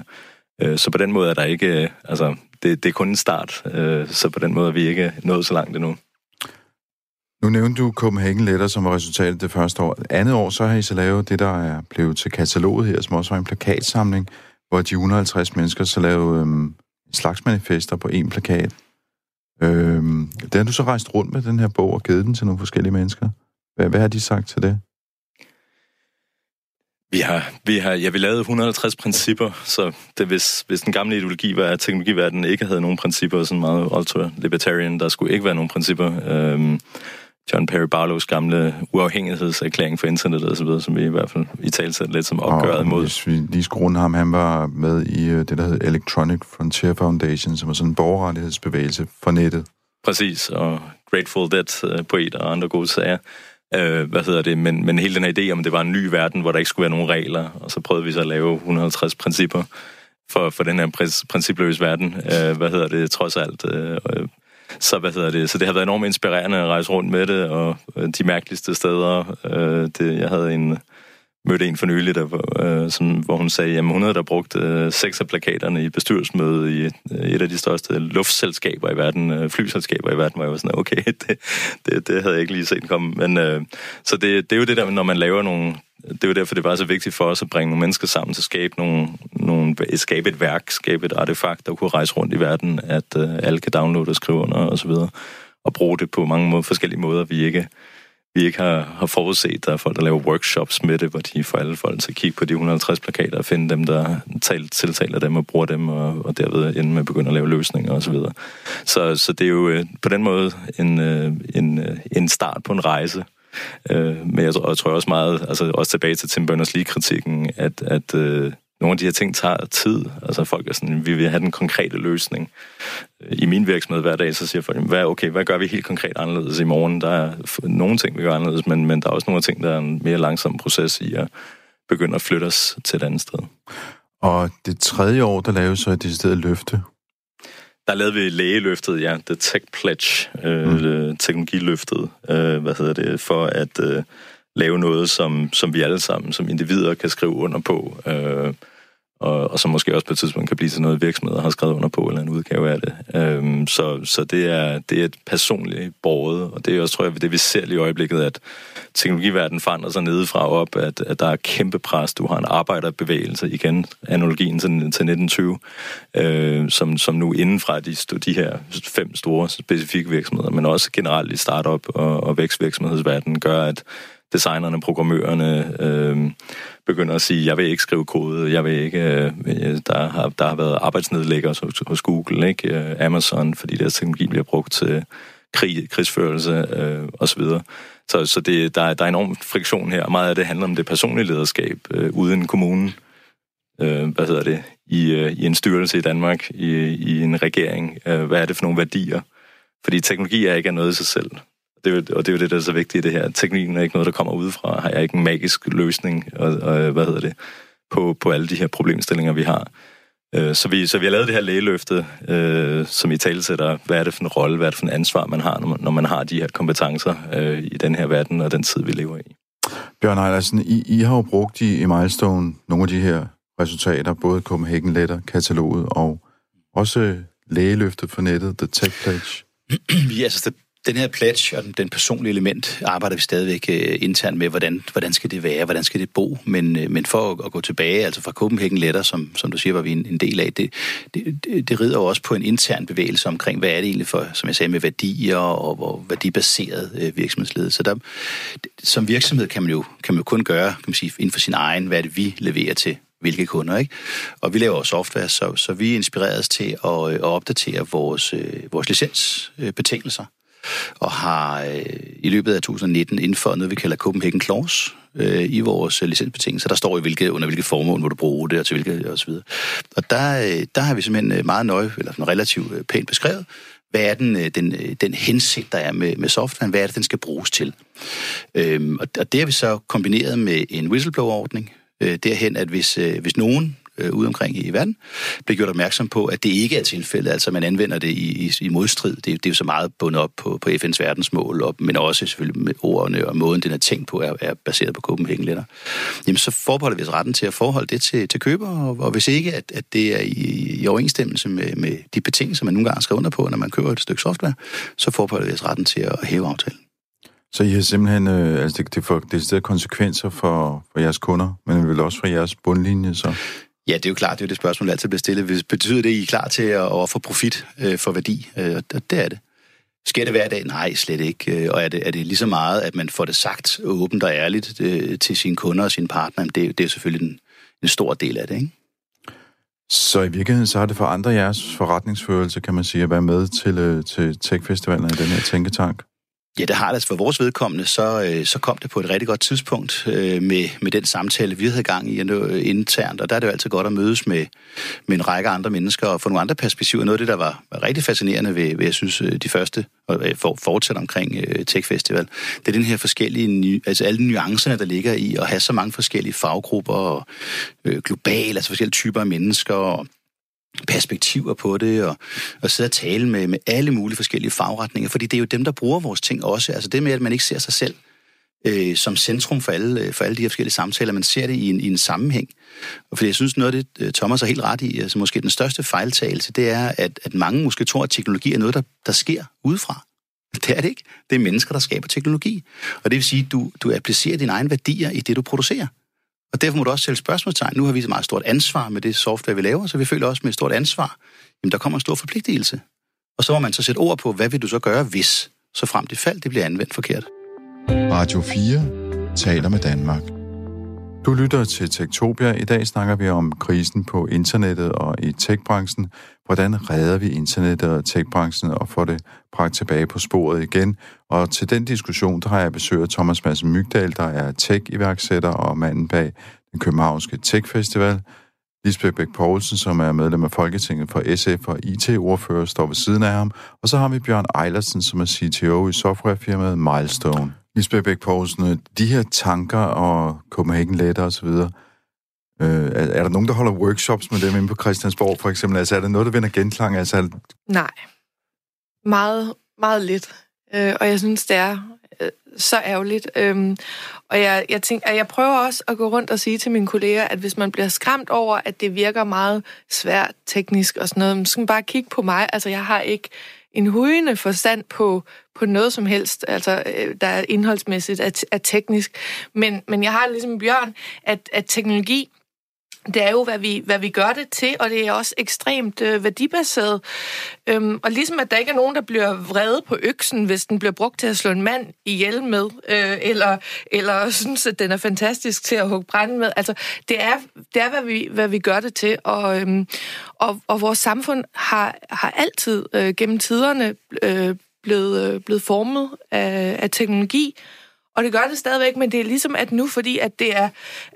Øh, så på den måde er der ikke, øh, altså, det, det er kun en start, så på den måde er vi ikke nået så langt endnu. Nu nævnte du Copenhagen Letter, som var resultatet det første år. Andet år, så har I så lavet det, der er blevet til kataloget her, som også var en plakatsamling, hvor de 150 mennesker så lavede øhm, en slags manifester på en plakat. Øhm, det har du så rejst rundt med den her bog og givet den til nogle forskellige mennesker. Hvad, hvad har de sagt til det? Vi har, vi har, ja, vi lavede 150 principper, så det, hvis, hvis den gamle ideologi var, at teknologiverdenen ikke havde nogen principper, sådan meget ultra-libertarian, der skulle ikke være nogen principper. Øhm, John Perry Barlows gamle uafhængighedserklæring for internettet og videre, som vi i hvert fald i tale lidt som opgøret mod. Hvis vi lige skruer ham, han var med i øh, det, der hedder Electronic Frontier Foundation, som er sådan en borgerrettighedsbevægelse for nettet. Præcis, og Grateful Dead-poet øh, og andre gode sager. Øh, hvad hedder det? Men, men hele den her idé om, det var en ny verden, hvor der ikke skulle være nogen regler, og så prøvede vi så at lave 150 principper for, for den her principløse verden. Øh, hvad hedder det? Trods alt. Øh, så, hvad hedder det, så det har været enormt inspirerende at rejse rundt med det, og øh, de mærkeligste steder. Øh, det, jeg havde en, mødte en for nylig, der, øh, som, hvor hun sagde, at hun havde der brugt øh, seks af plakaterne i bestyrelsesmødet i et, et af de største luftselskaber i verden, øh, flyselskaber i verden, hvor jeg var sådan, okay, det, det, det havde jeg ikke lige set komme. Men, øh, så det, det er jo det der, når man laver nogle, det var derfor, det var så vigtigt for os at bringe nogle mennesker sammen til at skabe, nogle, nogle, skabe et værk, skabe et artefakt, der kunne rejse rundt i verden, at uh, alle kan downloade og skrive under og så videre, og bruge det på mange måder, forskellige måder, vi ikke vi ikke har, har forudset. Der er folk, der laver workshops med det, hvor de får alle folk til at kigge på de 150 plakater og finde dem, der tal, tiltaler dem og bruger dem, og, og derved ende med at begynde at lave løsninger osv. Så, så, så det er jo øh, på den måde en, øh, en, øh, en start på en rejse. Øh, men jeg, jeg tror også meget, altså også tilbage til Tim Berners-Lee-kritikken, at, at øh, nogle af de her ting tager tid. Altså folk er sådan, vi vil have den konkrete løsning. Øh, I min virksomhed hver dag, så siger folk, hvad, okay, hvad gør vi helt konkret anderledes i morgen? Der er nogle ting, vi gør anderledes, men, men der er også nogle ting, der er en mere langsom proces i at begynde at flytte os til et andet sted. Og det tredje år, der laves så et decideret løfte. Der lavede vi lægeløftet, ja, The Tech Pledge, øh, mm. teknologiløftet, øh, hvad hedder det, for at øh, lave noget, som, som vi alle sammen som individer kan skrive under på. Øh, og, og som måske også på et tidspunkt kan blive til noget, virksomheder har skrevet under på, eller en udgave af det. Øhm, så så det, er, det er et personligt borget, og det er også, tror jeg, det vi ser lige i øjeblikket, at teknologiverdenen forandrer sig nedefra og op, at, at der er kæmpe pres. Du har en arbejderbevægelse, igen, analogien til, til 1920, øh, som, som nu indenfra de, de her fem store specifikke virksomheder, men også generelt i startup og, og vækstvirksomhedsverdenen, gør, at designerne, programmørerne øh, begynder at sige, jeg vil ikke skrive kode, jeg vil ikke, øh, øh, der, har, der har været arbejdsnedlæggere hos, hos Google, ikke? Øh, Amazon, fordi deres teknologi bliver brugt til krig, krigsførelse øh, osv. Så, så det, der, der er enorm friktion her, og meget af det handler om det personlige lederskab øh, uden kommunen. Øh, hvad hedder det? I, øh, I en styrelse i Danmark, i, i en regering. Øh, hvad er det for nogle værdier? Fordi teknologi er ikke noget i sig selv det er jo, og det er jo det, der er så vigtigt i det her. Teknikken er ikke noget, der kommer udefra. Har jeg ikke en magisk løsning, og, og hvad hedder det, på, på alle de her problemstillinger, vi har. Øh, så vi, så vi har lavet det her lægeløfte, øh, som i talesætter, hvad er det for en rolle, hvad er det for en ansvar, man har, når man, når man har de her kompetencer øh, i den her verden og den tid, vi lever i. Bjørn Eilersen, I, I har jo brugt i, i Milestone nogle af de her resultater, både Copenhagen Letter, kataloget og også lægeløftet for nettet, The Tech Pledge. ja, altså det, den her pledge og den, den personlige element arbejder vi stadigvæk øh, internt med, hvordan, hvordan skal det være, hvordan skal det bo, men, øh, men for at, at gå tilbage, altså fra Copenhagen Letter, som, som du siger, var vi en, en del af, det, det, det, det rider jo også på en intern bevægelse omkring, hvad er det egentlig for, som jeg sagde, med værdier og, og værdibaseret øh, virksomhedsledelse. Så der, som virksomhed kan man jo, kan man jo kun gøre, kan man sige, inden for sin egen, hvad er det, vi leverer til hvilke kunder, ikke? Og vi laver software, så, så vi inspireres til at, øh, at opdatere vores, øh, vores licensbetingelser og har øh, i løbet af 2019 indført noget, vi kalder Copenhagen Clause øh, i vores øh, licensbetingelser. Der står i, hvilke, under hvilke formål må du bruge det, og til hvilke, og så videre. Og der, øh, der har vi simpelthen øh, meget nøje, eller relativt øh, pænt beskrevet, hvad er den, øh, den, den hensigt, der er med, med softwaren, hvad er det, den skal bruges til. Øhm, og, og det har vi så kombineret med en whistleblower-ordning, øh, derhen, at hvis, øh, hvis nogen øh, ude omkring i verden, blev gjort opmærksom på, at det ikke er tilfældet, altså man anvender det i, i, i modstrid. Det, det er jo så meget bundet op på, på FN's verdensmål, og, men også selvfølgelig med ordene og måden, den er tænkt på, er, er baseret på Copenhagen Letter. Jamen så forbeholder vi os retten til at forholde det til, til køber, og, og hvis ikke, at, at det er i, i overensstemmelse med, med de betingelser, man nogle gange skal under på, når man køber et stykke software, så forbeholder vi os retten til at hæve aftalen. Så I har simpelthen, øh, altså det, det får det konsekvenser for, for jeres kunder, men vel også for jeres bundlinje, så? Ja, det er jo klart, det er jo det spørgsmål, der altid bliver stillet. Betyder det, at I er klar til at ofre profit øh, for værdi? Øh, og det er det. Sker det hver dag? Nej, slet ikke. Øh, og er det, er det lige så meget, at man får det sagt åbent og ærligt øh, til sine kunder og sine partnere? Det, det er selvfølgelig en, en stor del af det, ikke? Så i virkeligheden så har det for andre jeres forretningsførelse, kan man sige, at være med til, øh, til Tech-festivalen i den her tænketank? Ja, det har det. Altså for vores vedkommende, så, øh, så kom det på et rigtig godt tidspunkt øh, med, med den samtale, vi havde gang i øh, internt. Og der er det jo altid godt at mødes med, med en række andre mennesker og få nogle andre perspektiver. Noget af det, der var, var rigtig fascinerende ved, ved, jeg synes, de første for, fortsat omkring uh, Tech Festival, det er den her forskellige, altså alle nuancerne, der ligger i at have så mange forskellige faggrupper og øh, globale, altså forskellige typer af mennesker og perspektiver på det, og, og sidde og tale med, med alle mulige forskellige fagretninger, fordi det er jo dem, der bruger vores ting også. Altså det med, at man ikke ser sig selv øh, som centrum for alle, øh, for alle de her forskellige samtaler, man ser det i en, i en sammenhæng. Og fordi jeg synes, noget af det, øh, Thomas er helt ret i, altså måske den største fejltagelse, det er, at, at mange måske tror, at teknologi er noget, der, der sker udefra. Det er det ikke. Det er mennesker, der skaber teknologi. Og det vil sige, at du, du applicerer dine egne værdier i det, du producerer. Og derfor må du også stille spørgsmålstegn. Nu har vi et meget stort ansvar med det software, vi laver, så vi føler også med et stort ansvar. Jamen, der kommer en stor forpligtelse. Og så må man så sætte ord på, hvad vil du så gøre, hvis så frem det fald, det bliver anvendt forkert. Radio 4 taler med Danmark. Du lytter til Tektopia. I dag snakker vi om krisen på internettet og i techbranchen. Hvordan redder vi internettet og techbranchen og får det bragt tilbage på sporet igen? Og til den diskussion, der har jeg besøgt Thomas Madsen Mygdal, der er tech-iværksætter og manden bag den københavnske Tech-festival. Lisbeth Bæk Poulsen, som er medlem af Folketinget for SF og IT-ordfører, står ved siden af ham. Og så har vi Bjørn Eilersen, som er CTO i softwarefirmaet Milestone. Lisbeth Bæk Poulsen, øh, de her tanker og Copenhagen Letter osv., øh, er, er der nogen, der holder workshops med dem inde på Christiansborg, for eksempel? Altså, er det noget, der vinder genklang? Altså, er... Nej. Meget, meget lidt. Øh, og jeg synes, det er øh, så ærgerligt. Øhm, og jeg, jeg, tænker, at jeg prøver også at gå rundt og sige til mine kolleger, at hvis man bliver skræmt over, at det virker meget svært teknisk og sådan noget, så skal man bare kigge på mig. Altså, jeg har ikke en hujende forstand på, på noget som helst, altså øh, der er indholdsmæssigt, er, er teknisk. Men, men jeg har ligesom Bjørn, at, at teknologi det er jo, hvad vi, hvad vi gør det til, og det er også ekstremt øh, værdibaseret. Øhm, og ligesom at der ikke er nogen, der bliver vrede på øksen, hvis den bliver brugt til at slå en mand ihjel med, øh, eller, eller synes, at den er fantastisk til at hugge brænde med. Altså, det er, det er hvad, vi, hvad vi gør det til, og, øhm, og, og vores samfund har, har altid øh, gennem tiderne øh, blevet, øh, blevet formet af, af teknologi, og det gør det stadigvæk, men det er ligesom, at nu, fordi at det er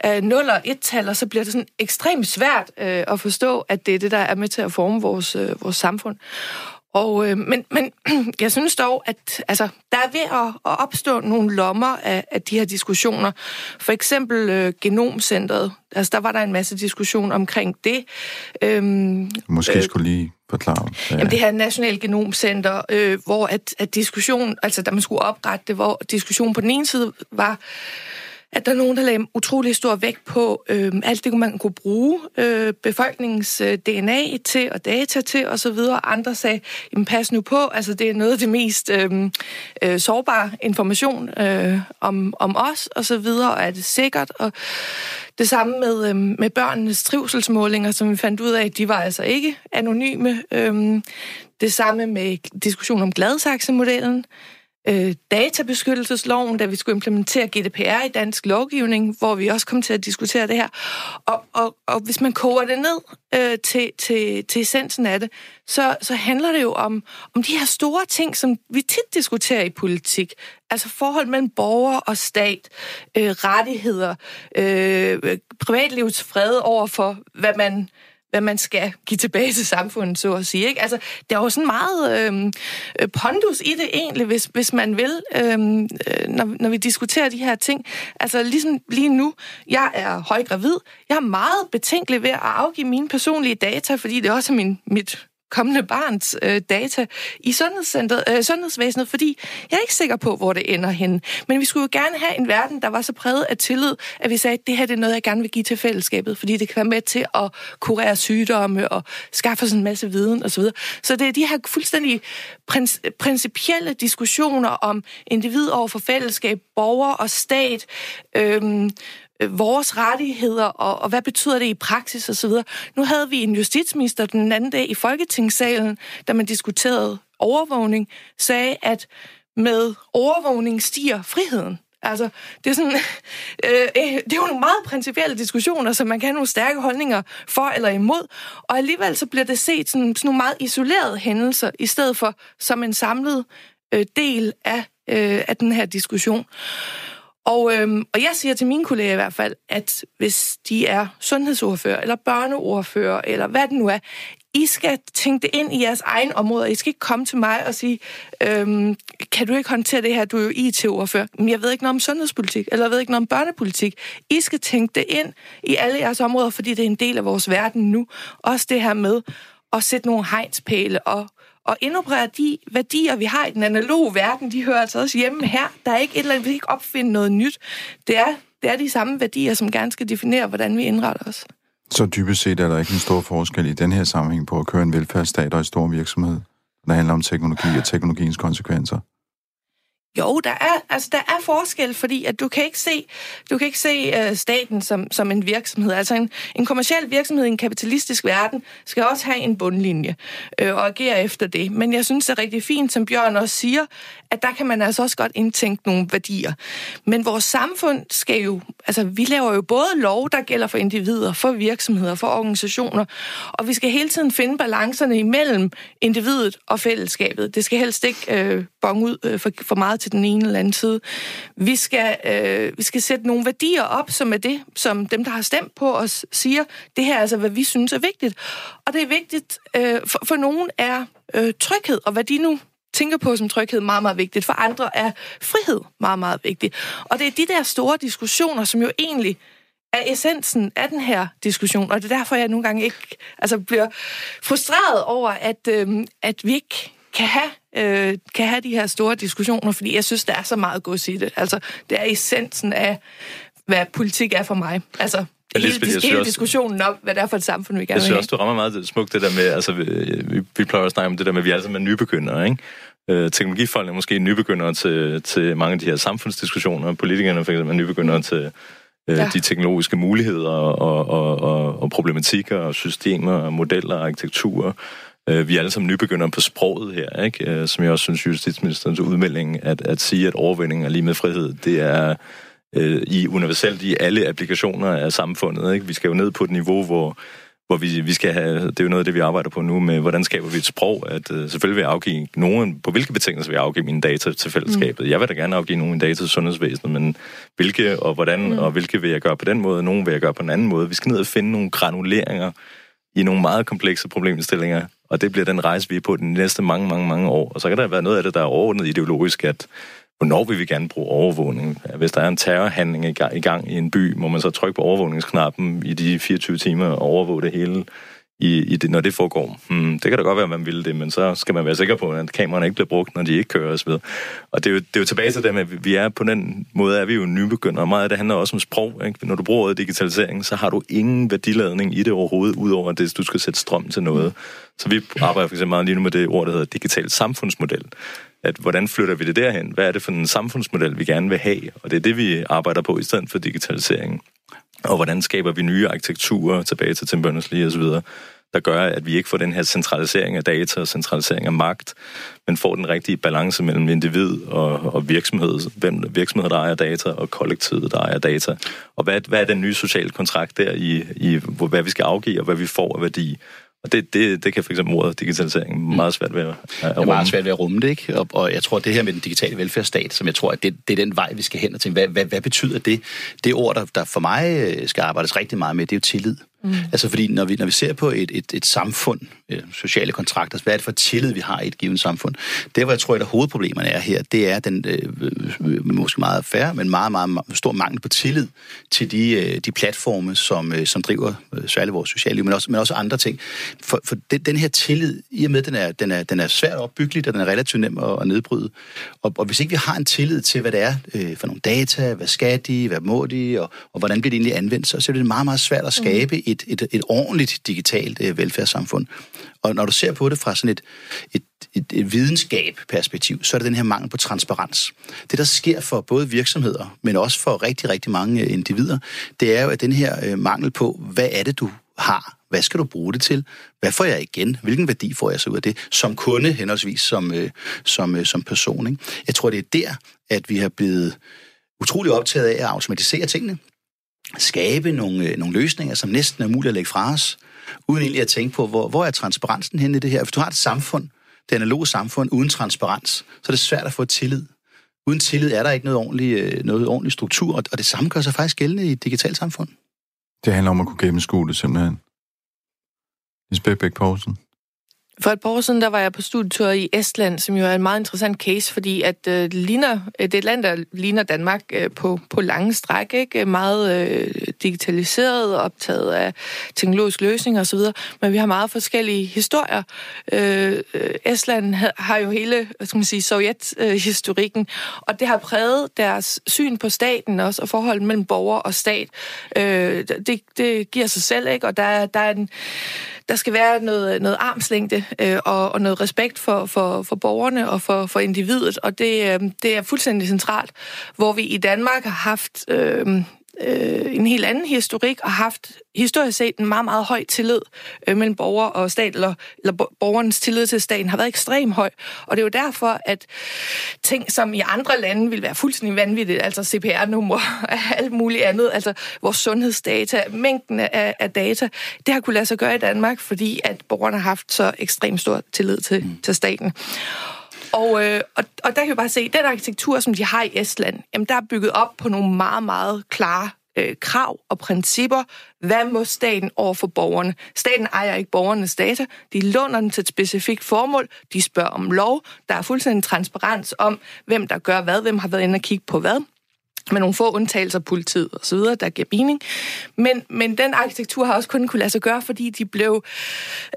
øh, 0 og 1-tal, så bliver det sådan ekstremt svært øh, at forstå, at det er det, der er med til at forme vores, øh, vores samfund. Og, øh, men, men jeg synes dog, at altså, der er ved at, at opstå nogle lommer af, af de her diskussioner. For eksempel øh, Genomcentret. Altså, der var der en masse diskussion omkring det. Øhm, Måske øh, skulle lige forklare. Ja. Jamen, det her National Genomcenter, øh, hvor at, at diskussion, altså da man skulle oprette det, hvor diskussion på den ene side var at der er nogen, der lagde utrolig stor vægt på øh, alt det, man kunne bruge øh, befolkningens øh, DNA til og data til osv. Andre sagde, jamen pas nu på, altså det er noget af det mest øh, øh, sårbare information øh, om, om os og så videre, og er det sikkert? Og det samme med, øh, med børnenes trivselsmålinger, som vi fandt ud af, de var altså ikke anonyme. Øh, det samme med diskussion om Gladsaxe-modellen øh, databeskyttelsesloven, da vi skulle implementere GDPR i dansk lovgivning, hvor vi også kom til at diskutere det her. Og, og, og hvis man koger det ned øh, til, til, til essensen af det, så, så handler det jo om, om de her store ting, som vi tit diskuterer i politik. Altså forhold mellem borger og stat, øh, rettigheder, øh, privatlivets fred over for, hvad man hvad man skal give tilbage til samfundet, så at sige. Ikke? Altså, der er jo sådan meget øhm, øh, pondus i det egentlig, hvis, hvis man vil, øhm, øh, når, når vi diskuterer de her ting. Altså ligesom lige nu, jeg er højgravid, jeg er meget betænkelig ved at afgive mine personlige data, fordi det også er min, mit kommende barns øh, data i sundhedscentret, øh, sundhedsvæsenet, fordi jeg er ikke sikker på, hvor det ender hen. Men vi skulle jo gerne have en verden, der var så præget af tillid, at vi sagde, at det her det er noget, jeg gerne vil give til fællesskabet, fordi det kan være med til at kurere sygdomme og skaffe os en masse viden osv. Så det er de her fuldstændig princ- principielle diskussioner om individ over for fællesskab, borger og stat, Øh, Øh, vores rettigheder, og, og hvad betyder det i praksis osv. Nu havde vi en justitsminister den anden dag i Folketingssalen, da man diskuterede overvågning, sagde, at med overvågning stiger friheden. Altså, det er, sådan, øh, øh, det er jo nogle meget principielle diskussioner, så man kan have nogle stærke holdninger for eller imod, og alligevel så bliver det set sådan, sådan nogle meget isolerede hændelser, i stedet for som en samlet øh, del af, øh, af den her diskussion. Og, øhm, og jeg siger til mine kolleger i hvert fald, at hvis de er sundhedsordfører, eller børneordfører, eller hvad det nu er, I skal tænke det ind i jeres egen område. I skal ikke komme til mig og sige, øhm, kan du ikke håndtere det her, du er jo IT-ordfører. Men jeg ved ikke noget om sundhedspolitik, eller jeg ved ikke noget om børnepolitik. I skal tænke det ind i alle jeres områder, fordi det er en del af vores verden nu. Også det her med at sætte nogle hegnspæle og og indoperere de værdier, vi har i den analoge verden, de hører altså også hjemme her. Der er ikke et eller andet, vi kan ikke opfinde noget nyt. Det er, det er de samme værdier, som gerne skal definere, hvordan vi indretter os. Så dybest set er der ikke en stor forskel i den her sammenhæng på at køre en velfærdsstat og en stor virksomhed, når det handler om teknologi og teknologiens konsekvenser? Jo, der er, altså, der er forskel, fordi at du kan ikke se, du kan ikke se øh, staten som, som en virksomhed. Altså en, en kommersiel virksomhed i en kapitalistisk verden skal også have en bundlinje øh, og agere efter det. Men jeg synes, det er rigtig fint, som Bjørn også siger, at der kan man altså også godt indtænke nogle værdier. Men vores samfund skal jo, altså vi laver jo både lov, der gælder for individer, for virksomheder, for organisationer, og vi skal hele tiden finde balancerne imellem individet og fællesskabet. Det skal helst ikke øh, bong ud øh, for, for meget til den ene eller anden side. Vi skal, øh, vi skal sætte nogle værdier op, som er det, som dem, der har stemt på os, siger. Det her er altså, hvad vi synes er vigtigt. Og det er vigtigt, øh, for, for nogen er øh, tryghed, og hvad de nu tænker på som tryghed meget, meget vigtigt. For andre er frihed meget, meget vigtigt. Og det er de der store diskussioner, som jo egentlig er essensen af den her diskussion, og det er derfor, jeg nogle gange ikke altså, bliver frustreret over, at, øhm, at vi ikke kan have, øh, kan have de her store diskussioner, fordi jeg synes, der er så meget gods i det. Altså, det er essensen af, hvad politik er for mig. Altså, hele, Lisbeth, hele også, diskussionen om, hvad det er for et samfund, vi gerne vil Jeg synes også, du rammer meget smukt det der med, altså vi, vi plejer at snakke om det der med, at vi alle sammen er nybegyndere, ikke? Øh, teknologifolk er måske nybegyndere til, til mange af de her samfundsdiskussioner, politikerne for eksempel er nybegyndere til øh, ja. de teknologiske muligheder og, og, og, og problematikker og systemer og modeller og arkitekturer. Øh, vi er alle sammen nybegyndere på sproget her, ikke? Øh, som jeg også synes, justitsministerens udmelding, at, at sige, at overvinding er lige med frihed, det er øh, i universelt i alle applikationer af samfundet. Ikke? Vi skal jo ned på et niveau, hvor hvor vi, vi skal have, det er jo noget af det, vi arbejder på nu med, hvordan skaber vi et sprog, at uh, selvfølgelig vil jeg afgive nogen, på hvilke betingelser vil jeg afgive mine data til fællesskabet. Mm. Jeg vil da gerne afgive nogle data til sundhedsvæsenet, men hvilke og hvordan, mm. og hvilke vil jeg gøre på den måde, og nogen vil jeg gøre på en anden måde. Vi skal ned og finde nogle granuleringer i nogle meget komplekse problemstillinger, og det bliver den rejse, vi er på de næste mange, mange, mange år. Og så kan der være noget af det, der er overordnet ideologisk, at hvornår vil vi gerne bruge overvågning? Hvis der er en terrorhandling i gang i en by, må man så trykke på overvågningsknappen i de 24 timer og overvåge det hele i, i det, når det foregår. Hmm, det kan da godt være, at man vil det, men så skal man være sikker på, at kameraerne ikke bliver brugt, når de ikke kører osv. Og det er, jo, det er jo tilbage til det med, at vi er på den måde, er vi jo nybegynder, og meget af det handler også om sprog. Ikke? Når du bruger ordet digitalisering, så har du ingen værdiladning i det overhovedet, udover at du skal sætte strøm til noget. Så vi arbejder for eksempel meget lige nu med det ord, der hedder digital samfundsmodel at hvordan flytter vi det derhen? Hvad er det for en samfundsmodel, vi gerne vil have? Og det er det, vi arbejder på i stedet for digitalisering. Og hvordan skaber vi nye arkitekturer tilbage til Tim Berners-Lee osv., der gør, at vi ikke får den her centralisering af data og centralisering af magt, men får den rigtige balance mellem individ og, og virksomhed, hvem virksomheder, der ejer data, og kollektivet, der ejer data. Og hvad, hvad er den nye sociale kontrakt der i, i, hvad vi skal afgive, og hvad vi får af værdi? Og det, det, det kan for eksempel ordet digitalisering meget svært ved at, at rumme. Det er meget svært ved at rumme det, ikke? Og, og jeg tror, at det her med den digitale velfærdsstat, som jeg tror, at det, det er den vej, vi skal hen og tænke, hvad, hvad, hvad betyder det? Det ord, der, der for mig øh, skal arbejdes rigtig meget med, det er jo tillid. Mm. Altså fordi, når vi, når vi ser på et, et, et samfund, øh, sociale kontrakter, hvad er det for tillid, vi har i et givet samfund? Det, hvor jeg tror, at hovedproblemerne er her, det er den øh, øh, måske meget færre, men meget, meget, meget stor mangel på tillid til de, øh, de platforme, som, øh, som driver øh, særligt vores sociale liv, men også, men også andre ting. For, for den, den her tillid, i og med, den er, den er, den er svært opbyggelig, og den er relativt nem at, at nedbryde. Og, og hvis ikke vi har en tillid til, hvad det er øh, for nogle data, hvad skal de, hvad må de, og, og hvordan bliver det egentlig anvendt, så, så er det meget, meget svært at skabe mm et, et, et ordentligt digitalt øh, velfærdssamfund. Og når du ser på det fra sådan et, et, et, et videnskab-perspektiv, så er det den her mangel på transparens. Det, der sker for både virksomheder, men også for rigtig, rigtig mange øh, individer, det er jo, at den her øh, mangel på, hvad er det, du har? Hvad skal du bruge det til? Hvad får jeg igen? Hvilken værdi får jeg så ud af det? Som kunde, henholdsvis som, øh, som, øh, som person. Ikke? Jeg tror, det er der, at vi har blevet utrolig optaget af at automatisere tingene skabe nogle, øh, nogle løsninger, som næsten er muligt at lægge fra os, uden egentlig at tænke på, hvor, hvor er transparensen henne i det her? Hvis du har et samfund, det analoge samfund, uden transparens, så er det svært at få tillid. Uden tillid er der ikke noget ordentlig, øh, noget ordentlig struktur, og det samme gør sig faktisk gældende i et digitalt samfund. Det handler om at kunne gennemskue det simpelthen. Lisbeth Bæk Poulsen. For et par år siden, der var jeg på studietur i Estland, som jo er en meget interessant case, fordi at øh, det, ligner, øh, det er et land, der ligner Danmark øh, på, på lange stræk, ikke? meget øh, digitaliseret, optaget af teknologiske løsninger osv., men vi har meget forskellige historier. Øh, Estland har jo hele, hvad skal man sige, sovjet-historikken, og det har præget deres syn på staten også, og forholdet mellem borger og stat. Øh, det, det giver sig selv, ikke? Og der, der er en der skal være noget, noget armslængde øh, og, og noget respekt for, for, for borgerne og for, for individet, og det, øh, det er fuldstændig centralt, hvor vi i Danmark har haft... Øh, øh, en helt anden historik og haft historisk set en meget, meget høj tillid øh, mellem borger og stat, eller, eller borgernes tillid til staten har været ekstrem høj. Og det er jo derfor, at ting, som i andre lande vil være fuldstændig vanvittigt, altså CPR-nummer og alt muligt andet, altså vores sundhedsdata, mængden af, af data, det har kunne lade sig gøre i Danmark, fordi at borgerne har haft så ekstremt stor tillid til, mm. til staten. Og, øh, og, og der kan vi bare se, at den arkitektur, som de har i Estland, jamen, der er bygget op på nogle meget, meget klare øh, krav og principper. Hvad må staten over for borgerne? Staten ejer ikke borgernes data. De låner den til et specifikt formål. De spørger om lov. Der er fuldstændig transparens om, hvem der gør hvad, hvem har været inde og kigge på hvad med nogle få undtagelser, politiet og så videre, der giver mening. Men, men den arkitektur har også kun kunne lade sig gøre, fordi de blev,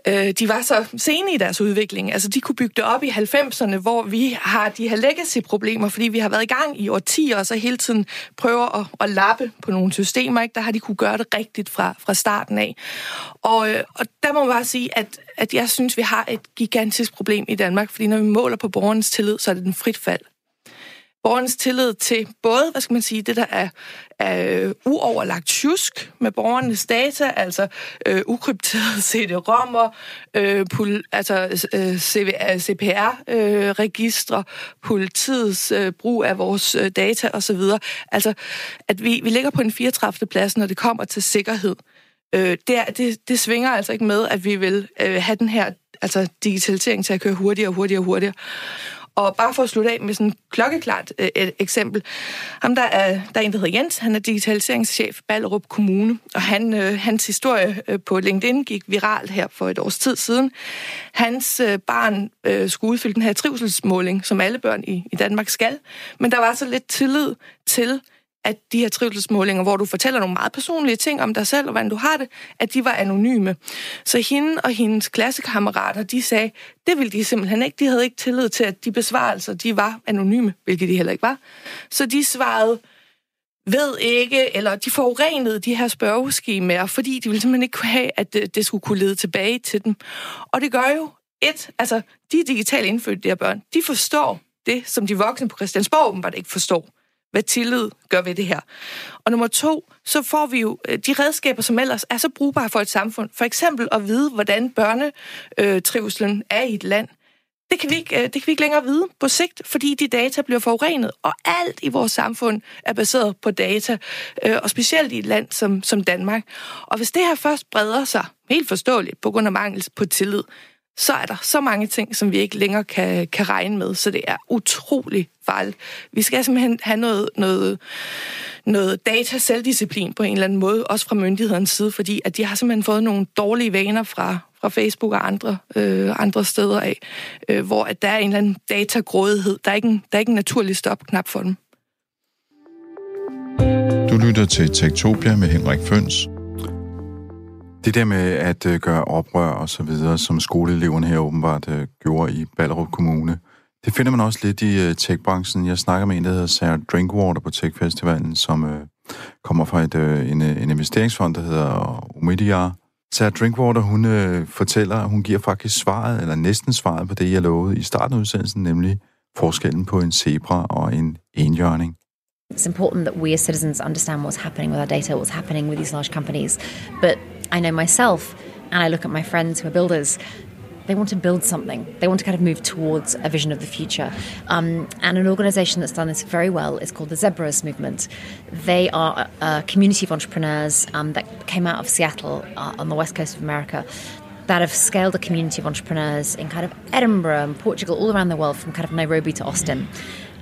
øh, de var så sene i deres udvikling. Altså, de kunne bygge det op i 90'erne, hvor vi har de her legacy-problemer, fordi vi har været i gang i årtier, og så hele tiden prøver at, at lappe på nogle systemer, ikke? der har de kunne gøre det rigtigt fra, fra starten af. Og, øh, og der må man bare sige, at, at jeg synes, vi har et gigantisk problem i Danmark, fordi når vi måler på borgernes tillid, så er det den frit fald borgernes tillid til både, hvad skal man sige, det der er, er øh, uoverlagt tjusk med borgernes data, altså øh, ukrypterede CD-rommer, øh, pol, altså øh, CPR-registre, øh, øh politiets øh, brug af vores øh, data osv. Altså, at vi, vi ligger på en 34. plads, når det kommer til sikkerhed. Øh, det, er, det, det svinger altså ikke med, at vi vil øh, have den her altså digitalisering til at køre hurtigere og hurtigere og hurtigere. Og bare for at slutte af med sådan et klokkeklart øh, et eksempel. Ham, der er, der er en, der hedder Jens, han er digitaliseringschef i Ballerup Kommune, og han, øh, hans historie øh, på LinkedIn gik viralt her for et års tid siden. Hans øh, barn øh, skulle udfylde den her trivselsmåling, som alle børn i, i Danmark skal, men der var så lidt tillid til, at de her trivselsmålinger, hvor du fortæller nogle meget personlige ting om dig selv og hvordan du har det, at de var anonyme. Så hende og hendes klassekammerater, de sagde, det ville de simpelthen ikke. De havde ikke tillid til, at de besvarelser, de var anonyme, hvilket de heller ikke var. Så de svarede, ved ikke, eller de forurenede de her spørgeskemaer, fordi de ville simpelthen ikke kunne have, at det, det skulle kunne lede tilbage til dem. Og det gør jo, et, altså, de digitale indfødte, de her børn, de forstår det, som de voksne på Christiansborg åbenbart ikke forstår hvad tillid gør ved det her. Og nummer to, så får vi jo øh, de redskaber, som ellers er så brugbare for et samfund. For eksempel at vide, hvordan børnetrivselen øh, er i et land. Det kan, vi ikke, øh, det kan vi ikke længere vide på sigt, fordi de data bliver forurenet, og alt i vores samfund er baseret på data, og specielt i et land som, som Danmark. Og hvis det her først breder sig, helt forståeligt, på grund af mangel på tillid, så er der så mange ting, som vi ikke længere kan, kan regne med, så det er utrolig farligt. Vi skal simpelthen have noget, noget, noget data-selvdisciplin på en eller anden måde, også fra myndighedernes side, fordi at de har simpelthen fået nogle dårlige vaner fra, fra Facebook og andre, øh, andre steder af, øh, hvor at der er en eller anden datagrådighed. Der er ikke en, der er ikke en naturlig stopknap for dem. Du lytter til Tektopia med Henrik Føns. Det der med at øh, gøre oprør og så videre, som skoleeleverne her åbenbart øh, gjorde i Ballerup Kommune, det finder man også lidt i øh, techbranchen. Jeg snakker med en, der hedder Sarah Drinkwater på Techfestivalen, som øh, kommer fra et, øh, en, øh, en investeringsfond, der hedder Omidyar. Sarah Drinkwater, hun øh, fortæller, hun giver faktisk svaret, eller næsten svaret på det, jeg lovede i starten af udsendelsen, nemlig forskellen på en zebra og en enhjørning. It's important that we as citizens understand what's happening with our data, what's happening with these large companies. But I know myself, and I look at my friends who are builders, they want to build something. They want to kind of move towards a vision of the future. Um, and an organization that's done this very well is called the Zebras Movement. They are a, community of entrepreneurs um, that came out of Seattle uh, on the west coast of America that have scaled a community of entrepreneurs in kind of Edinburgh and Portugal, all around the world, from kind of Nairobi to Austin.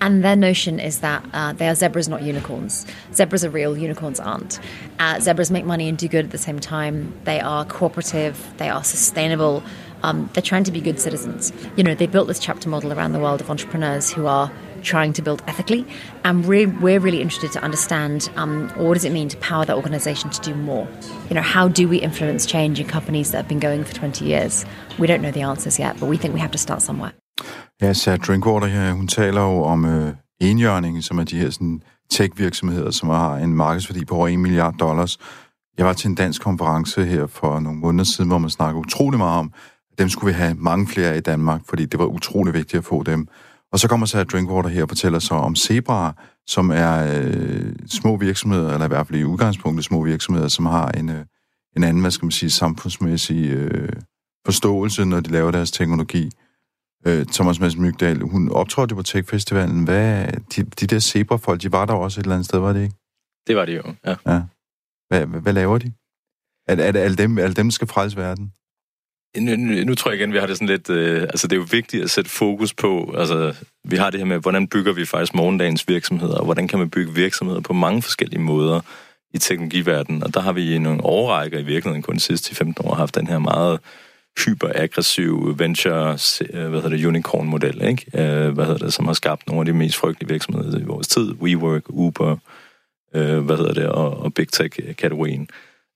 And their notion is that uh, they are zebras, not unicorns. Zebras are real, unicorns aren't. Uh, zebras make money and do good at the same time. They are cooperative, they are sustainable. Um, they're trying to be good citizens. You know, they built this chapter model around the world of entrepreneurs who are trying to build ethically. And we're, we're really interested to understand um, what does it mean to power that organization to do more? You know, how do we influence change in companies that have been going for 20 years? We don't know the answers yet, but we think we have to start somewhere. Ja, Sarah Drinkwater her, hun taler jo om øh, enjørningen, som er de her sådan, tech-virksomheder, som har en markedsværdi på over 1 milliard dollars. Jeg var til en dansk konference her for nogle måneder siden, hvor man snakkede utrolig meget om, at dem skulle vi have mange flere af i Danmark, fordi det var utrolig vigtigt at få dem. Og så kommer så Drinkwater her og fortæller så om Zebra, som er øh, små virksomheder, eller i hvert fald i udgangspunktet små virksomheder, som har en, øh, en anden, hvad skal man sige, samfundsmæssig øh, forståelse, når de laver deres teknologi. Øh, Thomas Mads Mygdal, hun optrådte på Tech Festivalen. Hvad, de, de der Zebra-folk, de var der også et eller andet sted, var det ikke? Det var det jo, ja. ja. Hvad, hvad, hvad laver de? Er, er, er, alle dem, er dem, skal frelse verden? Nu, nu, nu tror jeg igen, vi har det sådan lidt... Øh, altså, det er jo vigtigt at sætte fokus på... Altså, vi har det her med, hvordan bygger vi faktisk morgendagens virksomheder, og hvordan kan man bygge virksomheder på mange forskellige måder i teknologiverdenen. Og der har vi i nogle overrækker i virkeligheden kun de sidste 15 år haft den her meget hyperaggressiv venture, øh, hvad hedder det, unicorn-model, ikke? Øh, hvad hedder det, som har skabt nogle af de mest frygtelige virksomheder i vores tid. WeWork, Uber, øh, hvad hedder det, og, og Big Tech-kategorien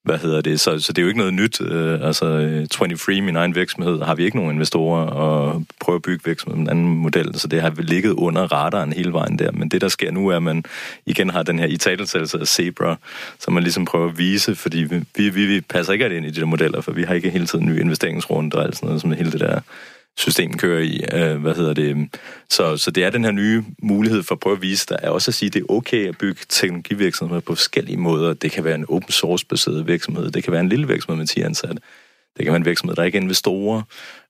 hvad hedder det, så, så det er jo ikke noget nyt. Øh, altså 23, min egen virksomhed, har vi ikke nogen investorer og prøver at bygge virksomheden med en anden model, så det har ligget under radaren hele vejen der. Men det, der sker nu, er, at man igen har den her italesættelse af Zebra, som man ligesom prøver at vise, fordi vi, vi, vi, vi passer ikke ind i de der modeller, for vi har ikke hele tiden nye investeringsrunder og alt sådan noget, som hele det der system kører i. Øh, hvad hedder det? Øhm, så, så det er den her nye mulighed for at prøve at vise, der er også at sige, at det er okay at bygge teknologivirksomheder på forskellige måder. Det kan være en open source baseret virksomhed, det kan være en lille virksomhed med 10 ansatte, det kan være en virksomhed, der ikke er investorer,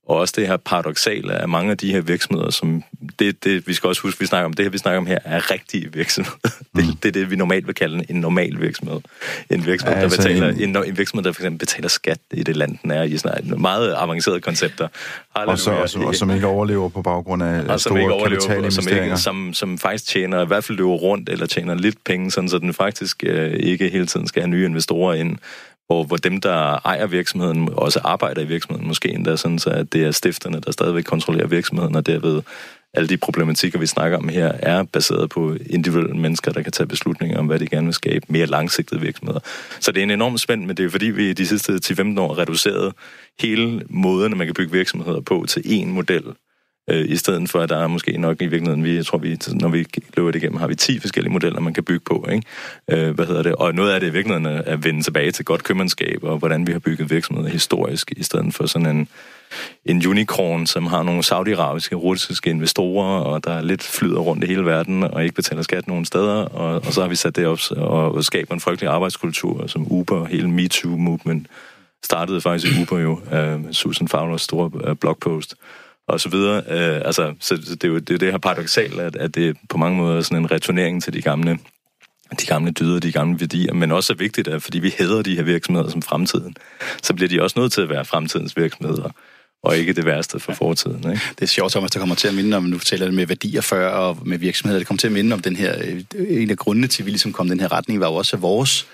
og også det her paradoxale af mange af de her virksomheder, som det, det vi skal også huske, vi snakker om, det her, vi snakker om her, er rigtige virksomheder. Mm. Det, det er det, vi normalt vil kalde en normal virksomhed. En virksomhed, ja, altså der betaler, en... En, en virksomhed, der for eksempel betaler skat i det land, den er i. Sådan meget avancerede koncepter. Og, så, og, som, og som ikke overlever på baggrund af og store ikke kapitalinvesteringer. Som, som, som faktisk tjener, i hvert fald løber rundt, eller tjener lidt penge, sådan, så den faktisk øh, ikke hele tiden skal have nye investorer ind hvor, hvor dem, der ejer virksomheden, også arbejder i virksomheden, måske endda sådan, så at det er stifterne, der stadigvæk kontrollerer virksomheden, og derved alle de problematikker, vi snakker om her, er baseret på individuelle mennesker, der kan tage beslutninger om, hvad de gerne vil skabe, mere langsigtede virksomheder. Så det er en enorm spænd, men det er fordi, vi de sidste 10-15 år reduceret hele måden, man kan bygge virksomheder på til én model øh, i stedet for, at der er måske nok i virkeligheden, vi, jeg tror, vi, når vi løber det igennem, har vi 10 forskellige modeller, man kan bygge på. Ikke? Øh, hvad hedder det? Og noget af det i virkeligheden er at vende tilbage til godt købmandskab, og hvordan vi har bygget virksomheder historisk, i stedet for sådan en, en unicorn, som har nogle saudiarabiske, russiske investorer, og der er lidt flyder rundt i hele verden, og ikke betaler skat nogen steder, og, og så har vi sat det op og, og skaber en frygtelig arbejdskultur, som Uber, hele MeToo-movement, startede faktisk i Uber jo, uh, Susan Fowlers store uh, blogpost, og så videre. Øh, altså, så det er jo det, er det her paradoxalt, at, at det på mange måder er sådan en returnering til de gamle de gamle dyder, de gamle værdier, men også er vigtigt, at fordi vi hedder de her virksomheder som fremtiden, så bliver de også nødt til at være fremtidens virksomheder og ikke det værste for fortiden. Ikke? Det er sjovt, Thomas, der kommer til at minde om, nu fortæller det med værdier før og med virksomheder, det kommer til at minde om den her, øh, en af grundene til, at vi ligesom kom den her retning, var jo også, vores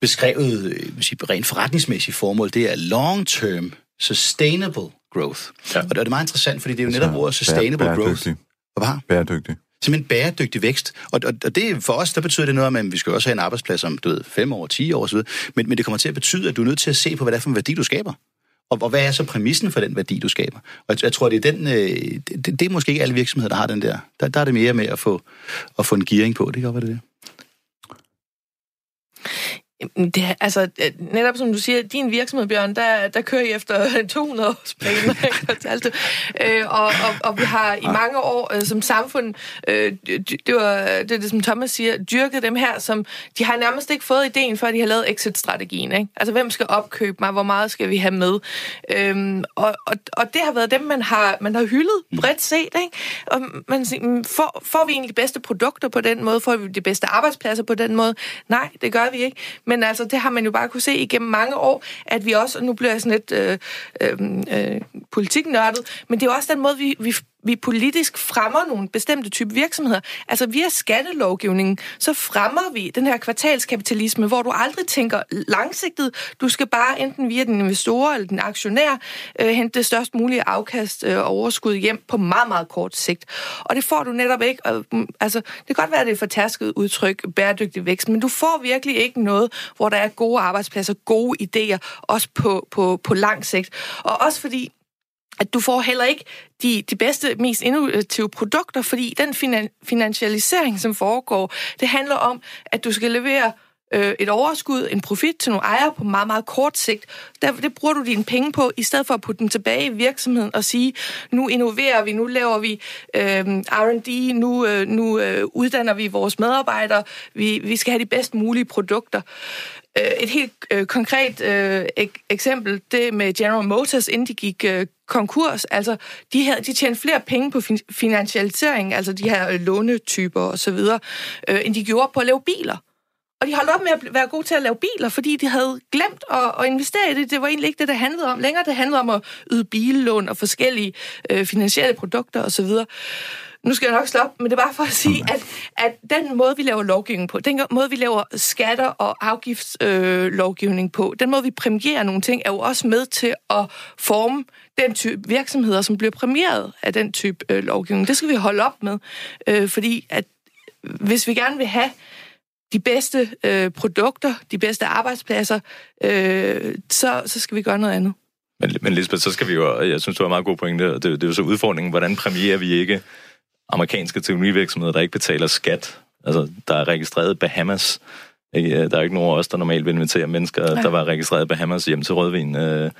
beskrevet øh, sige, rent forretningsmæssige formål, det er long-term sustainable growth. Ja. Og det er meget interessant, fordi det er jo netop ordet sustainable bæredygtig. growth. Hvad? Bæredygtig. Simpelthen bæredygtig vækst. Og, og, og det for os, der betyder det noget, at vi skal også have en arbejdsplads om, du ved, fem år, 10 år osv. Men, men det kommer til at betyde, at du er nødt til at se på, hvad det er for en værdi, du skaber. Og, og hvad er så præmissen for den værdi, du skaber? Og jeg, jeg tror, det er den, øh, det, det, er måske ikke alle virksomheder, der har den der. Der, der er det mere med at få, at få en gearing på. Det kan godt være det. Det altså, øh, netop som du siger, din virksomhed, Bjørn, der, der kører I efter 200 års planer, ikke? øh, og, og, og vi har i mange år øh, som samfund, øh, det, var, det er det, som Thomas siger, dyrket dem her, som de har nærmest ikke fået ideen, før de har lavet exit-strategien. Ikke? Altså, hvem skal opkøbe mig? Hvor meget skal vi have med? Øhm, og, og, og det har været dem, man har, man har hyldet bredt set. Ikke? Og man siger, mm, får, får vi egentlig de bedste produkter på den måde? Får vi de bedste arbejdspladser på den måde? Nej, det gør vi ikke. Men altså, det har man jo bare kunne se igennem mange år, at vi også, og nu bliver jeg sådan lidt øh, øh, øh, politiknørdet, men det er jo også den måde, vi, vi vi politisk fremmer nogle bestemte type virksomheder. Altså via skattelovgivningen, så fremmer vi den her kvartalskapitalisme, hvor du aldrig tænker langsigtet. Du skal bare enten via den investor eller den aktionær øh, hente det størst mulige afkast øh, og øh, overskud hjem på meget, meget kort sigt. Og det får du netop ikke. Og, mm, altså, det kan godt være, at det er fortærsket udtryk, bæredygtig vækst, men du får virkelig ikke noget, hvor der er gode arbejdspladser, gode idéer, også på, på, på lang sigt. Og også fordi at du får heller ikke de, de bedste, mest innovative produkter, fordi den finan, finansialisering, som foregår, det handler om, at du skal levere øh, et overskud, en profit til nogle ejere på meget, meget kort sigt. Der, det bruger du dine penge på, i stedet for at putte dem tilbage i virksomheden og sige, nu innoverer vi, nu laver vi øh, R&D, nu, øh, nu øh, uddanner vi vores medarbejdere, vi, vi skal have de bedst mulige produkter. Øh, et helt øh, konkret øh, ek- eksempel, det med General Motors, inden de gik øh, konkurs. Altså, de, havde, de tjente flere penge på fin- finansialisering, altså de her øh, lånetyper osv., øh, end de gjorde på at lave biler. Og de holdt op med at være gode til at lave biler, fordi de havde glemt at, at investere i det. Det var egentlig ikke det, det handlede om. Længere det handlede om at yde billån og forskellige øh, finansielle produkter osv. Nu skal jeg nok stoppe, men det er bare for at sige, at, at den måde, vi laver lovgivning på, den måde, vi laver skatter og afgiftslovgivning øh, på, den måde, vi præmierer nogle ting, er jo også med til at forme den type virksomheder, som bliver præmieret af den type øh, lovgivning. Det skal vi holde op med, øh, fordi at hvis vi gerne vil have de bedste øh, produkter, de bedste arbejdspladser, øh, så, så skal vi gøre noget andet. Men, men Lisbeth, så skal vi jo, jeg synes, du har meget god pointe, det, det er jo så udfordringen, hvordan præmierer vi ikke amerikanske teknologivirksomheder, der ikke betaler skat. Altså, der er registreret Bahamas. Der er ikke nogen af os, der normalt vil invitere mennesker, Nej. der var registreret Bahamas hjem til rødvin, øh,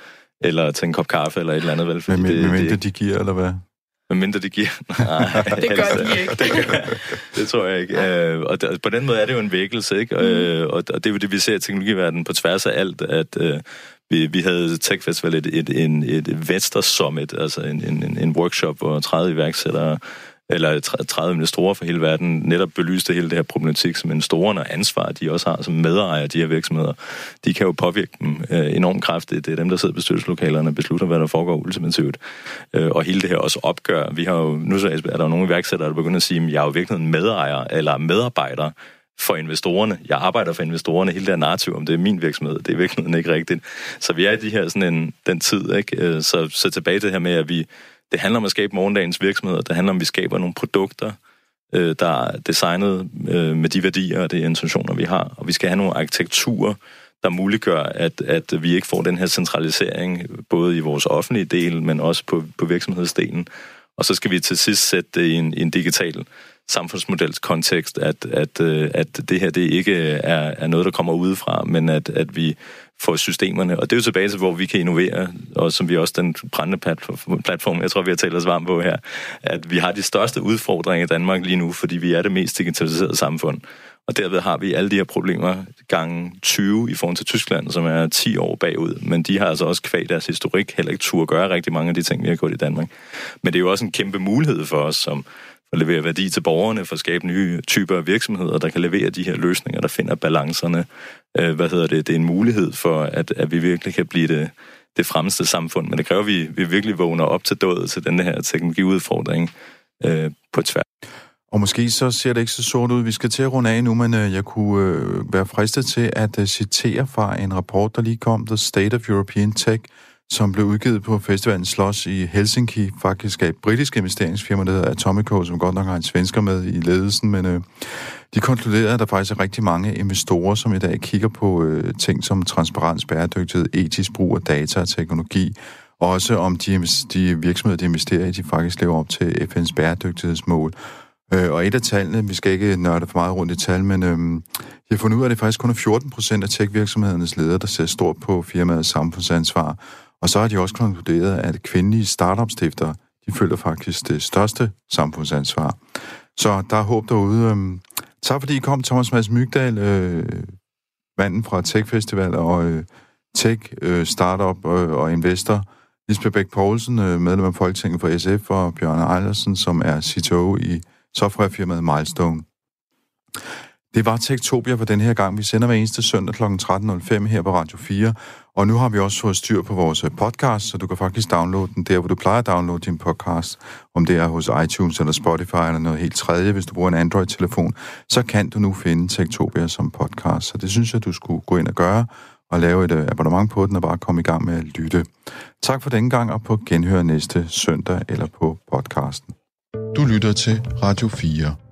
eller til en kop kaffe, eller et eller andet. Vel, fordi men, det, mindre det, de giver, eller hvad? Med mindre de giver. Nej, det gør de ikke. det, gør, det tror jeg ikke. Øh, og der, på den måde er det jo en vækkelse, ikke? Mm. Øh, og, og det er jo det, vi ser i teknologiverdenen på tværs af alt, at øh, vi, vi havde Tech Festival et, et, et, et Vester Summit, altså en, en, en workshop, hvor 30 iværksættere eller 30 investorer for hele verden, netop belyste hele det her problematik, som investorerne og ansvar, de også har som medejere af de her virksomheder. De kan jo påvirke dem øh, enormt kraftigt. Det er dem, der sidder i bestyrelseslokalerne og beslutter, hvad der foregår ultimativt. Øh, og hele det her også opgør. Vi har jo, nu så er der jo nogle iværksættere, der begynder at sige, at jeg er jo virkelig en medejer eller medarbejder for investorerne. Jeg arbejder for investorerne. Hele det her narrativ om det er min virksomhed, det er virkelig ikke rigtigt. Så vi er i de her sådan en, den tid, ikke? Øh, så, så tilbage til det her med, at vi det handler om at skabe morgendagens virksomheder. Det handler om, at vi skaber nogle produkter, øh, der er designet øh, med de værdier og de intentioner, vi har. Og vi skal have nogle arkitekturer, der muliggør, at, at vi ikke får den her centralisering, både i vores offentlige del, men også på, på virksomhedsdelen. Og så skal vi til sidst sætte det i en, i en digital samfundsmodels kontekst, at, at, øh, at det her det ikke er, er noget, der kommer udefra, men at, at vi for systemerne. Og det er jo tilbage til, hvor vi kan innovere, og som vi også den brændende platform, jeg tror, vi har talt os varmt på her, at vi har de største udfordringer i Danmark lige nu, fordi vi er det mest digitaliserede samfund. Og derved har vi alle de her problemer gange 20 i forhold til Tyskland, som er 10 år bagud. Men de har altså også kvæg deres historik heller ikke tur at gøre rigtig mange af de ting, vi har gjort i Danmark. Men det er jo også en kæmpe mulighed for os som at levere værdi til borgerne, for at skabe nye typer af virksomheder, der kan levere de her løsninger, der finder balancerne. Øh, hvad hedder det? Det er en mulighed for, at, at vi virkelig kan blive det, det fremmeste samfund. Men det kræver, at vi, vi virkelig vågner op til dødet til den her teknologiudfordring øh, på tværs. Og måske så ser det ikke så sort ud. Vi skal til at runde af nu, men øh, jeg kunne øh, være fristet til at øh, citere fra en rapport, der lige kom, The State of European Tech, som blev udgivet på festivalen Sloss i Helsinki, faktisk af et britisk investeringsfirma, der hedder Atomico, som godt nok har en svensker med i ledelsen, men øh, de konkluderede, at der faktisk er rigtig mange investorer, som i dag kigger på øh, ting som transparens, bæredygtighed, etisk brug af data og teknologi, også om de, de virksomheder, de investerer i, de faktisk lever op til FN's bæredygtighedsmål. Øh, og et af tallene, vi skal ikke nørde for meget rundt i tal, men øh, jeg har fundet ud af, at det faktisk kun er 14 procent af tech-virksomhedernes ledere, der ser stort på firmaets samfundsansvar, og så har de også konkluderet, at kvindelige startup-stiftere, de føler faktisk det største samfundsansvar. Så der er håb derude. Øh, tak fordi I kom, Thomas Mads Mygdal, øh, manden fra Tech Festival og øh, Tech øh, Startup øh, og Investor. Lisbeth Bæk Poulsen, øh, medlem af Folketinget for SF, og Bjørn Eilersen, som er CTO i softwarefirmaet Milestone. Det var Tektopia for den her gang. Vi sender hver eneste søndag kl. 13.05 her på Radio 4. Og nu har vi også fået styr på vores øh, podcast, så du kan faktisk downloade den der, hvor du plejer at downloade din podcast. Om det er hos iTunes eller Spotify eller noget helt tredje, hvis du bruger en Android-telefon, så kan du nu finde Tektopia som podcast. Så det synes jeg, du skulle gå ind og gøre og lave et øh, abonnement på den og bare komme i gang med at lytte. Tak for denne gang og på genhør næste søndag eller på podcasten. Du lytter til Radio 4.